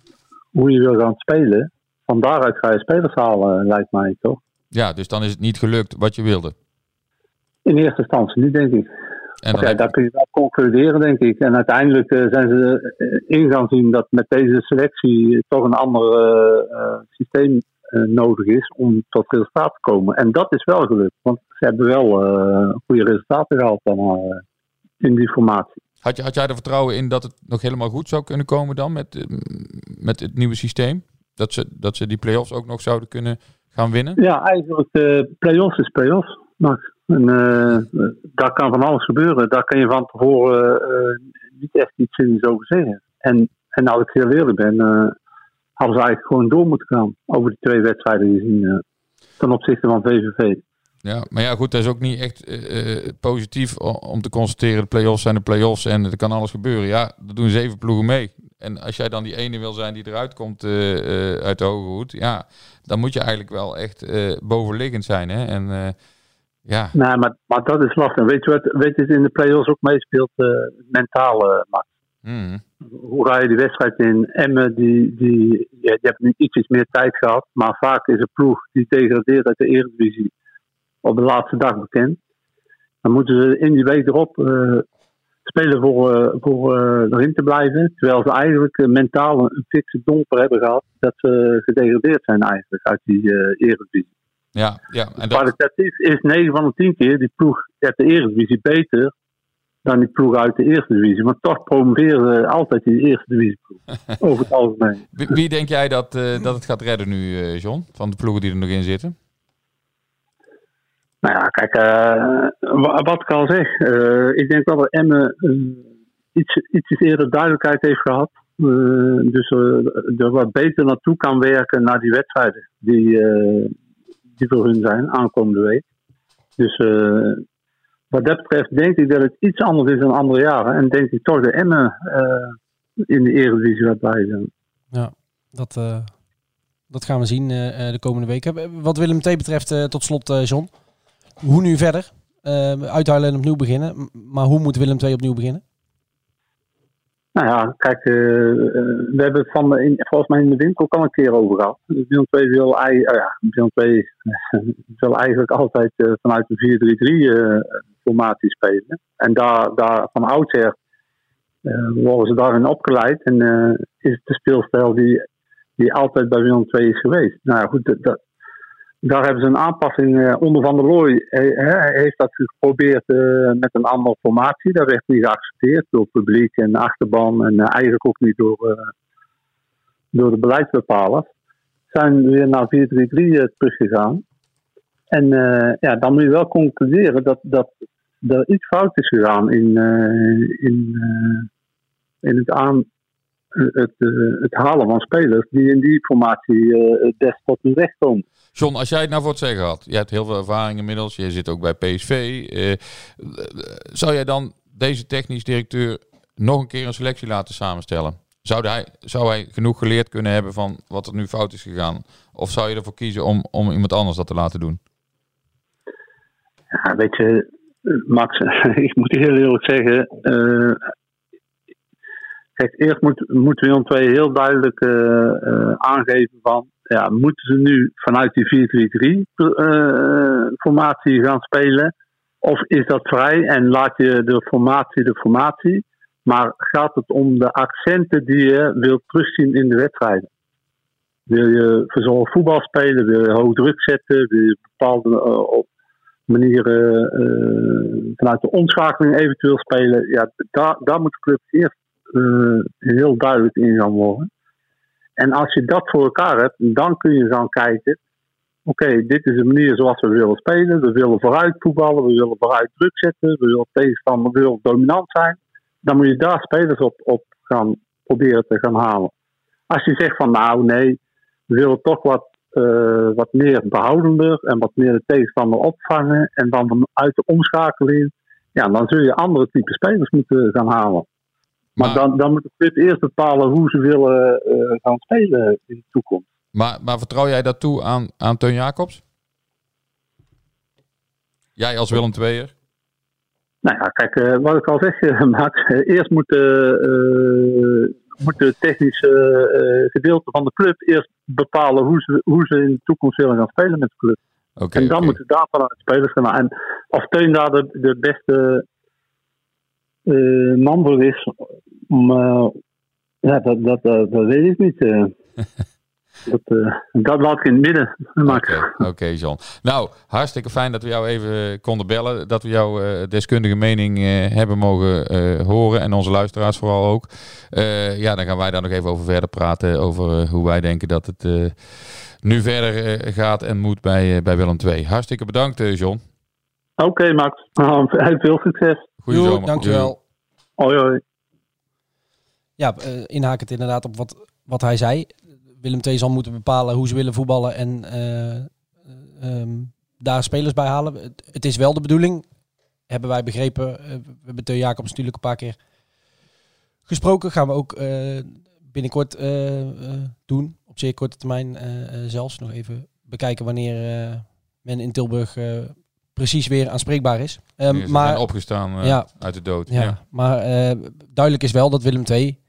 hoe je wil gaan spelen, van daaruit ga je spelers halen, lijkt mij toch? Ja, dus dan is het niet gelukt wat je wilde. In eerste instantie niet, denk ik. En daar kun je wel concluderen, denk ik. En uiteindelijk eh, zijn ze eh, in gaan zien dat met deze selectie toch een ander eh, eh, systeem eh, nodig is om tot resultaat te komen. En dat is wel gelukt, want ze hebben wel eh, goede resultaten gehaald dan, eh, in die formatie. had, je, had jij er vertrouwen in dat het nog helemaal goed zou kunnen komen dan met, eh, met het nieuwe systeem? Dat ze, dat ze die play-offs ook nog zouden kunnen gaan winnen? Ja, eigenlijk uh, play-offs is play-offs. En uh, daar kan van alles gebeuren. Daar kan je van tevoren uh, niet echt iets zinnigs over zeggen. En, en als ik heel eerlijk ben, hadden ze eigenlijk gewoon door moeten gaan over die twee wedstrijden gezien uh, ten opzichte van VVV. Ja, maar ja, goed, dat is ook niet echt uh, positief om te constateren. De play-offs zijn de play-offs en er kan alles gebeuren. Ja, er doen zeven ploegen mee. En als jij dan die ene wil zijn die eruit komt uh, uh, uit de hoge hoed, ja, dan moet je eigenlijk wel echt bovenliggend zijn. Hè? En ja. Nee, maar, maar dat is lastig. Weet je wat weet je, in de play-offs ook meespeelt? mentale macht. Mm. Hoe ga je die wedstrijd in? Emmen, die, die, die hebben nu ietsjes meer tijd gehad. Maar vaak is een ploeg die degradeert uit de Eredivisie op de laatste dag bekend. Dan moeten ze in die week erop uh, spelen voor, uh, voor uh, erin te blijven. Terwijl ze eigenlijk mentaal een fikse domper hebben gehad. Dat ze gedegradeerd zijn eigenlijk uit die Eredivisie. Ja, ja. En dat... Kwalitatief is 9 van de 10 keer die ploeg uit de Eredivisie beter dan die ploeg uit de Eerste Divisie. Maar toch promoveren altijd die Eerste Divisie (laughs) over het algemeen. Wie, wie denk jij dat, dat het gaat redden nu, John? Van de ploegen die er nog in zitten? Nou ja, kijk, uh, wat ik al zeg. Uh, ik denk wel dat Emmen uh, iets, iets eerder duidelijkheid heeft gehad. dus er wat beter naartoe kan werken naar die wedstrijden die, die voor hun zijn aankomende week. Dus wat dat betreft denk ik dat het iets anders is dan andere jaren. En denk ik toch de Emmen in de Eredivisie gaat blijven. Ja, dat, dat gaan we zien de komende weken. Wat Willem T betreft, tot slot, John hoe nu verder? Uithuilen en opnieuw beginnen. Maar hoe moet Willem II opnieuw beginnen? Nou ja, kijk, uh, we hebben het van volgens mij in de winkel al een keer over gehad. Willem II wil, uh, ja, Willem (laughs) II wil eigenlijk altijd vanuit de 4-3-3 formatie spelen. En daar, daar van oudsher worden ze daarin opgeleid. En is het de speelstijl die, die altijd bij Willem II is geweest. Nou ja, goed, dat daar hebben ze een aanpassing uh, onder Van der. Hij, heeft dat geprobeerd uh, met een andere formatie. Dat werd niet geaccepteerd door het publiek en de achterban. En uh, eigenlijk ook niet door, door de beleidsbepalers. Zijn weer naar 4-3-3 teruggegaan. En ja, dan moet je wel concluderen dat, dat er iets fout is gegaan in, in, in het aan, het, het, halen van spelers die in die formatie best tot hun recht komen. John, als jij het nou voor het zeggen had, je hebt heel veel ervaring inmiddels, je zit ook bij PSV. Uh, zou jij dan deze technisch directeur nog een keer een selectie laten samenstellen? Zou hij, zou hij genoeg geleerd kunnen hebben van wat er nu fout is gegaan? Of zou je ervoor kiezen om, om iemand anders dat te laten doen? Ja, weet je, Max, (laughs) ik moet heel eerlijk zeggen. Kijk, eerst moet, moeten Willem II heel duidelijk aangeven van, ja, moeten ze nu vanuit die 4-3-3 uh, formatie gaan spelen? Of is dat vrij en laat je de formatie de formatie? Maar gaat het om de accenten die je wilt terugzien in de wedstrijden? Wil je verzorgd voetbal spelen? Wil je hoog druk zetten? Wil je bepaalde op manieren uh, vanuit de omschakeling eventueel spelen? Ja, daar, daar moet de club eerst heel duidelijk in gaan worden. En als je dat voor elkaar hebt, dan kun je gaan kijken. Oké, dit is de manier zoals we willen spelen. We willen vooruit voetballen, we willen vooruit druk zetten, we willen tegenstander, we willen dominant zijn. Dan moet je daar spelers op, op gaan proberen te gaan halen. Als je zegt van nou nee, we willen toch wat, uh, wat meer behoudender en wat meer de tegenstander opvangen en dan uit de omschakeling, ja, dan zul je andere type spelers moeten gaan halen. Maar, maar dan, dan moet de club eerst bepalen hoe ze willen uh, gaan spelen in de toekomst. Maar, maar vertrouw jij dat toe aan, aan Teun Jacobs? Jij als Willem II'er? Nou ja, kijk, uh, wat ik al zeg, (laughs) uh, Max. eerst moet, moet de technische gedeelte van de club eerst bepalen hoe ze, hoe ze in de toekomst willen gaan spelen met de club. Okay, en dan okay. moeten daar vanuit spelers gaan. En of Teun daar de, de beste man voor is, om, ja, dat, dat, dat, dat weet ik niet. (laughs) Dat, uh, dat laat ik in het midden. Oké, okay, okay, John. Nou, hartstikke fijn dat we jou even konden bellen. Dat we jouw uh, deskundige mening uh, hebben mogen horen. En onze luisteraars vooral ook. ja, dan gaan wij daar nog even over verder praten. Over hoe wij denken dat het nu verder gaat en moet bij, bij Willem II. Hartstikke bedankt, John. Oké, okay, Max. Nou, (laughs) veel succes. Goeie zomer. Dankjewel. Hoi, hoi. Ja, inhakend inderdaad op wat, wat hij zei. Willem II zal moeten bepalen hoe ze willen voetballen en uh, um, daar spelers bij halen. Het, het, is wel de bedoeling, hebben wij begrepen. We hebben Teun Jacobs natuurlijk een paar keer gesproken. Gaan we ook binnenkort doen, op zeer korte termijn zelfs. Nog even bekijken wanneer men in Tilburg precies weer aanspreekbaar is. Um, maar opgestaan ja, uit de dood. Ja, ja. maar duidelijk is wel dat Willem II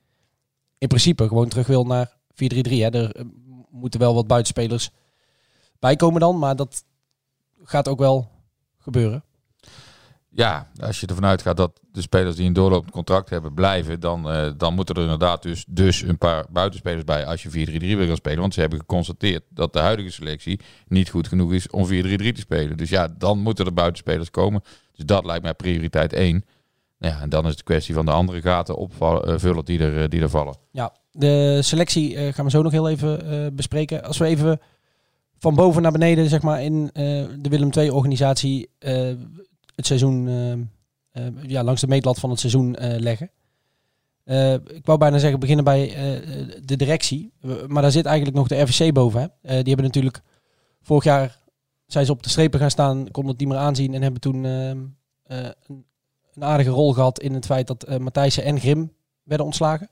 in principe gewoon terug wil naar 4-3-3. Er moeten wel wat buitenspelers bij komen dan, maar dat gaat ook wel gebeuren. Ja, als je ervan uitgaat dat de spelers die een doorlopend contract hebben blijven, dan, uh, dan moeten er inderdaad dus, dus een paar buitenspelers bij als je 4-3-3 wil gaan spelen. Want ze hebben geconstateerd dat de huidige selectie niet goed genoeg is om 4-3-3 te spelen. Dus ja, dan moeten er buitenspelers komen. Dus dat lijkt mij prioriteit 1. Ja, en dan is het kwestie van de andere gaten opvullen die er, die er vallen. Ja, de selectie uh, gaan we zo nog heel even bespreken. Als we even van boven naar beneden, zeg maar, in de Willem II-organisatie het seizoen, ja, langs de meetlat van het seizoen leggen. ik wou bijna zeggen, beginnen bij de directie. Maar daar zit eigenlijk nog de RVC boven. Hè? die hebben natuurlijk vorig jaar zijn ze op de strepen gaan staan, konden het niet meer aanzien en hebben toen een, een, aardige rol gehad in het feit dat Matthijssen en Grim werden ontslagen.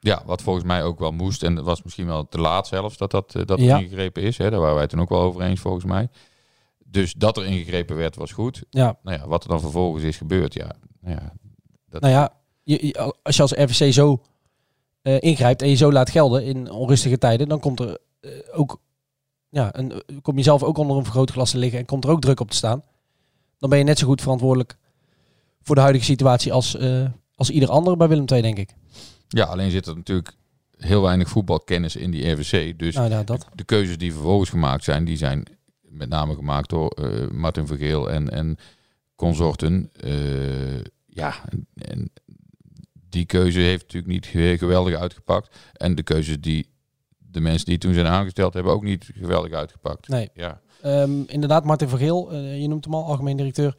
Ja, wat volgens mij ook wel moest. En dat was misschien wel te laat zelfs dat dat, uh, dat ja. ingegrepen is. Hè. Daar waren wij toen ook wel over eens volgens mij. Dus dat er ingegrepen werd was goed. Ja. Nou ja, wat er dan vervolgens is gebeurd, ja. Nou ja, dat... nou ja je, als je als RVC zo uh, ingrijpt en je zo laat gelden in onrustige tijden, dan komt er uh, ook, ja, een, kom je zelf ook onder een vergrootglas te liggen en komt er ook druk op te staan. Dan ben je net zo goed verantwoordelijk voor de huidige situatie als, als ieder ander bij Willem II, denk ik. Ja, alleen zit er natuurlijk heel weinig voetbalkennis in die RVC. Dus nou, ja, dat. de keuzes die vervolgens gemaakt zijn, die zijn met name gemaakt door uh, Martin Vergeel en, en consorten. Uh, ja, en, en, die keuze heeft natuurlijk niet geweldig uitgepakt. En de keuzes die de mensen die toen zijn aangesteld hebben ook niet geweldig uitgepakt. Nee. Ja. Um, inderdaad, Martin Vergeel, uh, je noemt hem al, algemeen directeur.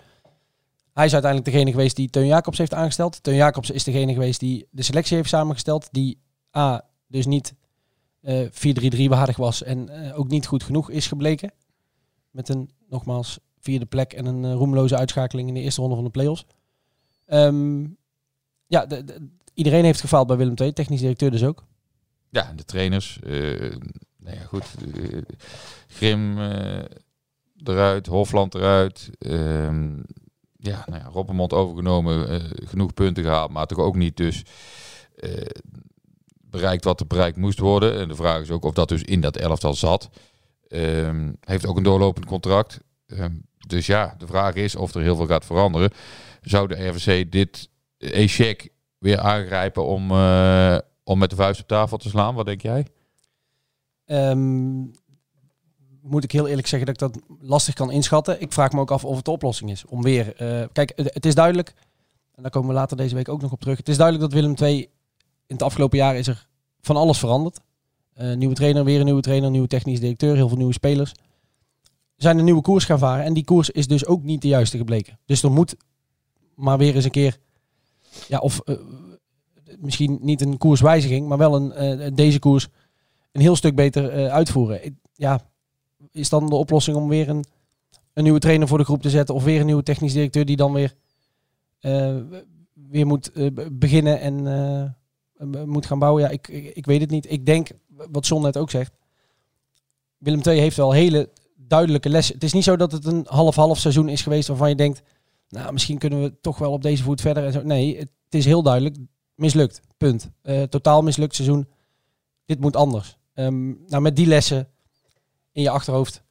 Hij is uiteindelijk degene geweest die Teun Jacobs heeft aangesteld. Teun Jacobs is degene geweest die de selectie heeft samengesteld. Die A, dus niet uh, 4-3-3 waardig was en uh, ook niet goed genoeg is gebleken. Met een, nogmaals, vierde plek en een uh, roemloze uitschakeling in de eerste ronde van de play-offs. Um, ja, de, de, iedereen heeft gefaald bij Willem II, technisch directeur dus ook. Ja, de trainers. nou ja, goed. Grim eruit, Hofland eruit. Um, ja, nou ja, overgenomen, uh, genoeg punten gehaald, maar toch ook niet dus uh, bereikt wat er bereikt moest worden. En de vraag is ook of dat dus in dat elftal zat. Um, heeft ook een doorlopend contract. Um, dus ja, de vraag is of er heel veel gaat veranderen. Zou de RVC dit échec weer aangrijpen om, uh, om met de vuist op tafel te slaan? Wat denk jij? ehm, moet ik heel eerlijk zeggen dat ik dat lastig kan inschatten. Ik vraag me ook af of het de oplossing is. Om weer, eh, kijk, het, is duidelijk, en daar komen we later deze week ook nog op terug. Het is duidelijk dat Willem II in het afgelopen jaar is er van alles veranderd. Eh, nieuwe trainer, weer een nieuwe trainer, nieuwe technisch directeur, heel veel nieuwe spelers. Zijn een nieuwe koers gaan varen en die koers is dus ook niet de juiste gebleken. Dus er moet maar weer eens een keer, ja, of eh, misschien niet een koerswijziging, maar wel een, deze koers een heel stuk beter uitvoeren. Ja, is dan de oplossing om weer een, een nieuwe trainer voor de groep te zetten of weer een nieuwe technisch directeur die dan weer, eh, weer moet eh, be- beginnen en eh, moet gaan bouwen? Ja, ik, ik, weet het niet. Ik denk, wat John net ook zegt, Willem II heeft wel hele duidelijke lessen. Het is niet zo dat het een half-half seizoen is geweest waarvan je denkt, nou, misschien kunnen we toch wel op deze voet verder. En zo. Nee, het is heel duidelijk mislukt. Punt. Totaal mislukt seizoen. Dit moet anders. Ehm, nou, met die lessen in je achterhoofd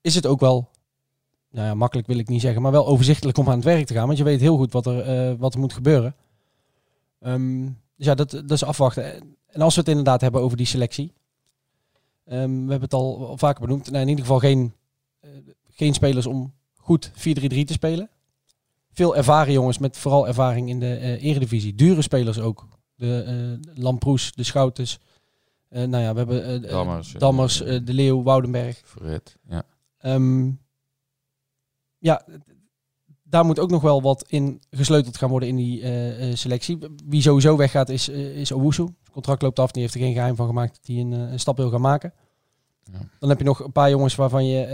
is het ook wel, nou ja, makkelijk wil ik niet zeggen, maar wel overzichtelijk om aan het werk te gaan. Want je weet heel goed wat er, eh, wat er moet gebeuren. Ehm, dus ja, dat, dat is afwachten. En als we het inderdaad hebben over die selectie. ehm, we hebben het al vaker benoemd. Nou, in ieder geval geen, eh, geen spelers om goed 4-3-3 te spelen. Veel ervaren jongens met vooral ervaring in de eh, eredivisie. Dure spelers ook. De eh Lamproes, de Schouters. Eh, nou ja, we hebben eh, Dammers, Dammers eh, De Leeuw, Woudenberg. Ja. Ehm, ja, daar moet ook nog wel wat in gesleuteld gaan worden in die selectie. Wie sowieso weggaat is, is Owusu. Het contract loopt af, die heeft er geen geheim van gemaakt dat hij een, een stap wil gaan maken. Ja. Dan heb je nog een paar jongens waarvan je,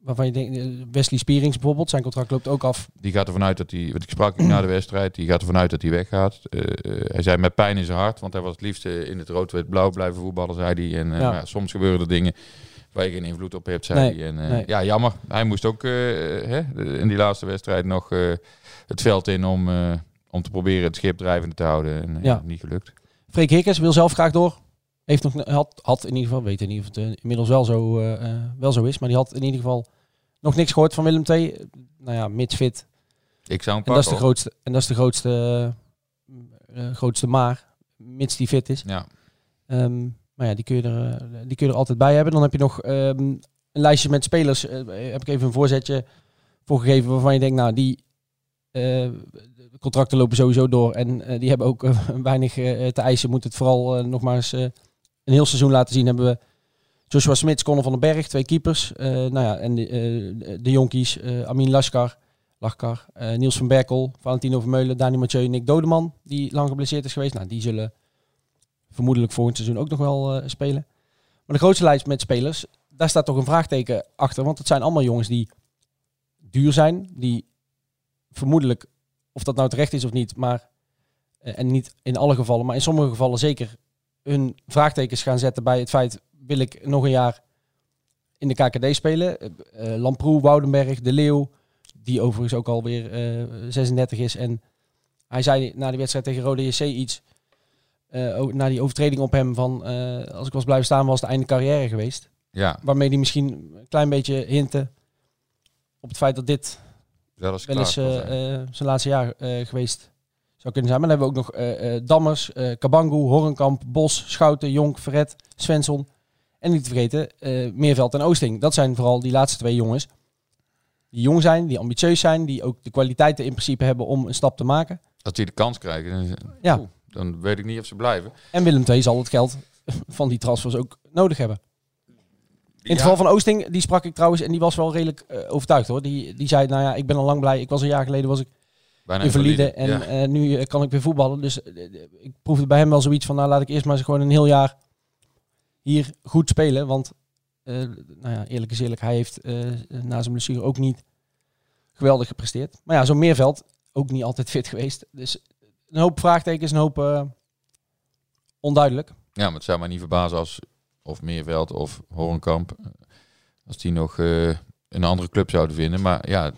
waarvan je denkt, eh, Wesley Spierings bijvoorbeeld, zijn contract loopt ook af. Die gaat ervan uit dat hij, wat ik sprak na de wedstrijd, die gaat ervan uit dat hij weggaat. Eh, eh, hij zei met pijn in zijn hart, want hij was het liefst in het rood-wit-blauw blijven voetballen, zei hij. En Ja. soms gebeuren er dingen waar je geen invloed op hebt, zei Nee, hij. En, nee. Ja, jammer. Hij moest ook hè, in die laatste wedstrijd nog het veld in om, om te proberen het schip drijvende te houden. En Ja. niet gelukt. Freek Hikkers wil zelf graag door. Heeft nog, had, had in ieder geval, weet geval of het inmiddels wel zo, eh, eh, wel zo is, maar die had in ieder geval nog niks gehoord van Willem II. Nou ja, mits fit. Ik zou hem En dat is de grootste, en dat is de grootste, eh, grootste maar, mits die fit is. Ja, Ehm, maar ja, die kun, je er, die kun je er altijd bij hebben. Dan heb je nog ehm, een lijstje met spelers. heb ik even een voorzetje voor gegeven waarvan je denkt, nou, die de contracten lopen sowieso door. En die hebben ook (laughs) weinig te eisen. Moet het vooral eh, nog maar eens een heel seizoen laten zien. Hebben we Joshua Smits, Conor van den Berg, twee keepers. Eh, nou ja, en de, eh, de jonkies, eh, Amin Laskar, Lachkar, Niels van Berkel, Valentino Vermeulen, Dani Mathieu, Nick Dodeman, die lang geblesseerd is geweest. Nou, die zullen vermoedelijk volgend seizoen ook nog wel spelen. Maar de grootste lijst met spelers, daar staat toch een vraagteken achter. Want het zijn allemaal jongens die duur zijn. Die vermoedelijk, of dat nou terecht is of niet, maar en niet in alle gevallen, maar in sommige gevallen zeker hun vraagtekens gaan zetten bij het feit, wil ik nog een jaar in de KKD spelen? Eh, Lamproe, Woudenberg, De Leeuw, die overigens ook alweer eh 36 is. En hij zei na die wedstrijd tegen Rode JC iets, o- na die overtreding op hem van, als ik was blijven staan was het einde carrière geweest. ja Waarmee hij misschien een klein beetje hinten op het feit dat dit wel eens klaar zal eh, zijn. laatste jaar geweest zou kunnen zijn. Maar dan hebben we ook nog eh, Dammers, eh Kabangu, Horrenkamp, Bos, Schouten, Jonk, Verret, Svensson. En niet te vergeten, Meerveld en Oosting. Dat zijn vooral die laatste twee jongens. Die jong zijn, die ambitieus zijn, die ook de kwaliteiten in principe hebben om een stap te maken. Als die de kans krijgen, dan, Ja. Dan weet ik niet of ze blijven. En Willem II zal het geld (laughs) van die transfers ook nodig hebben. In het Ja. geval van Oosting, die sprak ik trouwens en die was wel redelijk overtuigd hoor. Die, die zei, nou ja, ik ben al lang blij. Ik was een jaar geleden was ik Bijna invalide. En Ja. eh, nu eh, kan ik weer voetballen. Dus eh, ik proefde bij hem wel zoiets van, nou laat ik eerst maar eens gewoon een heel jaar hier goed spelen. Want, nou ja, eerlijk is eerlijk, hij heeft na zijn blessure ook niet geweldig gepresteerd. Maar ja, zo'n Meerveld, ook niet altijd fit geweest. Dus een hoop vraagtekens, een hoop onduidelijk. Ja, maar het zou mij niet verbazen als of Meerveld of Horenkamp, als die nog een andere club zouden vinden. Maar ja,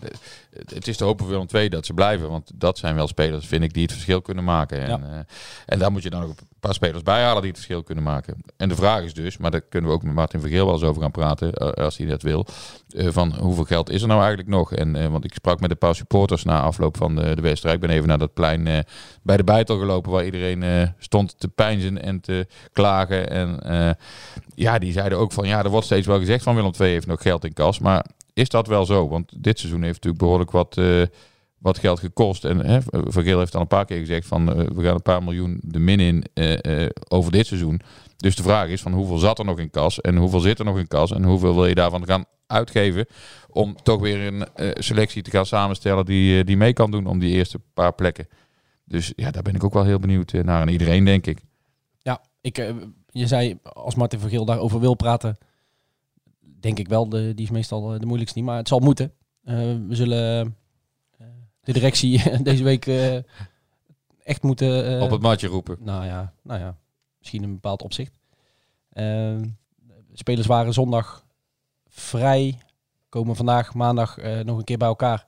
het is te hopen voor Willem II dat ze blijven. Want dat zijn wel spelers, vind ik, die het verschil kunnen maken. En, eh, en daar moet je dan ook een paar spelers bij halen die het verschil kunnen maken. En de vraag is dus, maar daar kunnen we ook met Martin Vergeel wel eens over gaan praten, eh, als hij dat wil. eh, van hoeveel geld is er nou eigenlijk nog? En, want ik sprak met een paar supporters na afloop van de, de wedstrijd. Ik ben even naar dat plein bij de Beitel gelopen waar iedereen stond te pijnzen en te klagen. En ja, die zeiden ook van ja, er wordt steeds wel gezegd van Willem II heeft nog geld in kas. Maar is dat wel zo? Want dit seizoen heeft natuurlijk behoorlijk wat, eh, wat geld gekost. En hè, Vergeel heeft al een paar keer gezegd van eh, we gaan een paar miljoen de min in eh, over dit seizoen. Dus de vraag is van hoeveel zat er nog in kas en hoeveel zit er nog in kas en hoeveel wil je daarvan gaan uitgeven om toch weer een selectie te gaan samenstellen die, die mee kan doen om die eerste paar plekken. Dus ja, daar ben ik ook wel heel benieuwd naar. En iedereen, denk ik. Ja, ik, je zei als Martin Vergeel daarover wil praten, denk ik wel, de, die is meestal eh, de moeilijkste niet, maar het zal moeten. Eh, we zullen eh, de directie (laughs) deze week echt moeten... Op het matje roepen. Nou ja, nou ja, misschien in een bepaald opzicht. Eh, spelers waren zondag vrij, komen vandaag maandag nog een keer bij elkaar.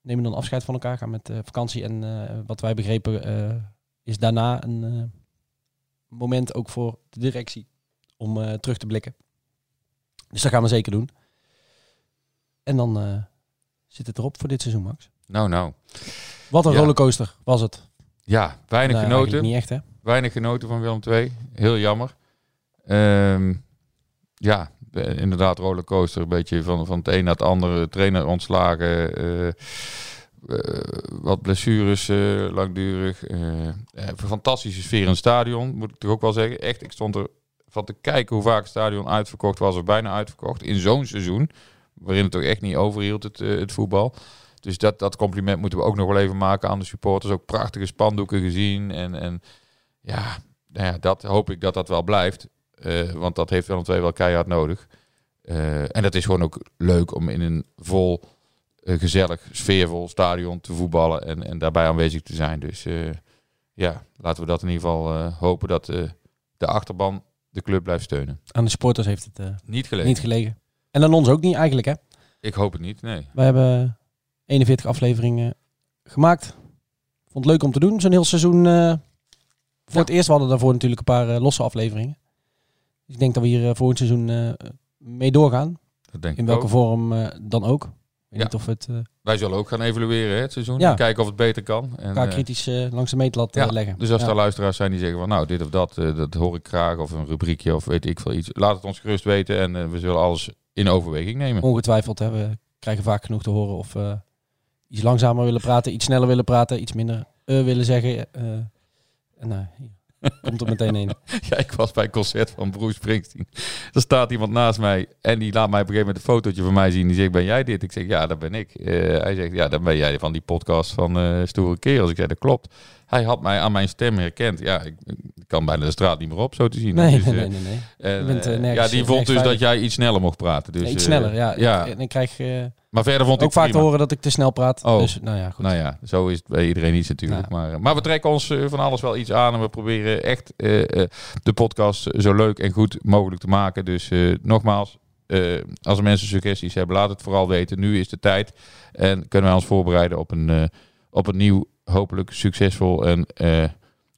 Nemen dan afscheid van elkaar, gaan met vakantie. En wat wij begrepen is daarna een moment ook voor de directie om terug te blikken. Dus dat gaan we zeker doen. En dan eh, zit het erop voor dit seizoen, Max. Nou, nou. Wat een Ja. rollercoaster was het. Ja, weinig genoten. Niet echt, hè? Weinig genoten van Willem II. Heel jammer. Ehm, ja, eh, inderdaad, rollercoaster. Een beetje van, van het een naar het andere. Trainer ontslagen. eh, wat blessures langdurig. eh, fantastische sfeer in het stadion, moet ik toch ook wel zeggen. Echt, ik stond er van te kijken hoe vaak het stadion uitverkocht was. Of bijna uitverkocht. In zo'n seizoen. Waarin het toch echt niet overhield, het, eh, het voetbal. Dus dat, dat compliment moeten we ook nog wel even maken aan de supporters. Ook prachtige spandoeken gezien. En, en ja, nou ja, dat hoop ik dat dat wel blijft. Eh, want dat heeft Willem II wel keihard nodig. Eh, en dat is gewoon ook leuk om in een vol, gezellig, sfeervol stadion te voetballen. En, en daarbij aanwezig te zijn. Dus ja, laten we dat in ieder geval hopen dat de achterban de club blijft steunen. Aan de supporters heeft het eh, Niet gelegen. niet gelegen. En aan ons ook niet eigenlijk, hè? ik hoop het niet, nee. We hebben 41 afleveringen gemaakt. Vond het leuk om te doen, zo'n heel seizoen. eh, voor het eerst we hadden daarvoor natuurlijk een paar eh, losse afleveringen. Dus ik denk dat we hier eh, voor het seizoen eh, mee doorgaan. Dat denk In welke ook. vorm eh, dan ook. Weet Ja. niet of het eh, Wij zullen ook gaan evalueren hè, het seizoen. Ja. Kijken of het beter kan. En, elkaar eh, kritisch eh, langs de meetlat Ja, leggen. Dus als er luisteraars zijn die zeggen van nou, dit of dat, dat hoor ik graag. Of een rubriekje of weet ik veel iets. Laat het ons gerust weten en we zullen alles in overweging nemen. Ongetwijfeld, hè, we krijgen vaak genoeg te horen of we iets langzamer willen praten, iets sneller willen praten, iets minder willen zeggen. en nou, komt er meteen een. (laughs) Ja, ik was bij een concert van Bruce Springsteen. Er staat iemand naast mij en die laat mij op een gegeven moment een fotootje van mij zien. Die zegt, ben jij dit? Ik zeg, ja, dat ben ik. Eh, hij zegt, ja, dan ben jij van die podcast van eh Stoere Kerels. Ik zei, dat klopt. Hij had mij aan mijn stem herkend. Ja, ik, ik kan bijna de straat niet meer op, zo te zien. Nee, Dus, nee, eh, nee, nee. nee. en, Je bent, nergens- ja, die vond dus dat jij iets sneller mocht praten. Dus, Ja, iets sneller, ja. ja. En ik krijg eh, Maar verder vond ook ik vaak te prima. horen dat ik te snel praat. Oh. Dus nou ja, goed. Nou ja, zo is het bij iedereen iets natuurlijk. Ja. Maar, maar we trekken ons eh, van alles wel iets aan. En we proberen echt eh, eh, de podcast zo leuk en goed mogelijk te maken. Dus eh, nogmaals, eh, als er mensen suggesties hebben, laat het vooral weten. Nu is de tijd. En kunnen wij ons voorbereiden op een, eh, op een nieuw, hopelijk succesvol en eh,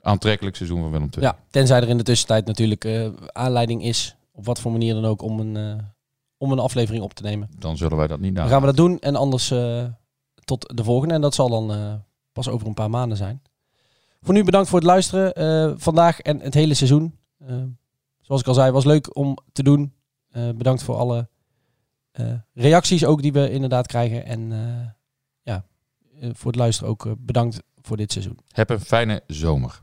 aantrekkelijk seizoen van Willem II. Ja, tenzij er in de tussentijd natuurlijk eh, aanleiding is, op wat voor manier dan ook, om een, eh, om een aflevering op te nemen. Dan zullen wij dat niet Dan na. gaan we dat doen en anders eh, tot de volgende. En dat zal dan eh, pas over een paar maanden zijn. Voor nu bedankt voor het luisteren eh, vandaag en het hele seizoen. Zoals ik al zei, was leuk om te doen. Eh, bedankt voor alle eh, reacties ook die we inderdaad krijgen. En eh, ja, voor het luisteren ook bedankt voor dit seizoen. Heb een fijne zomer.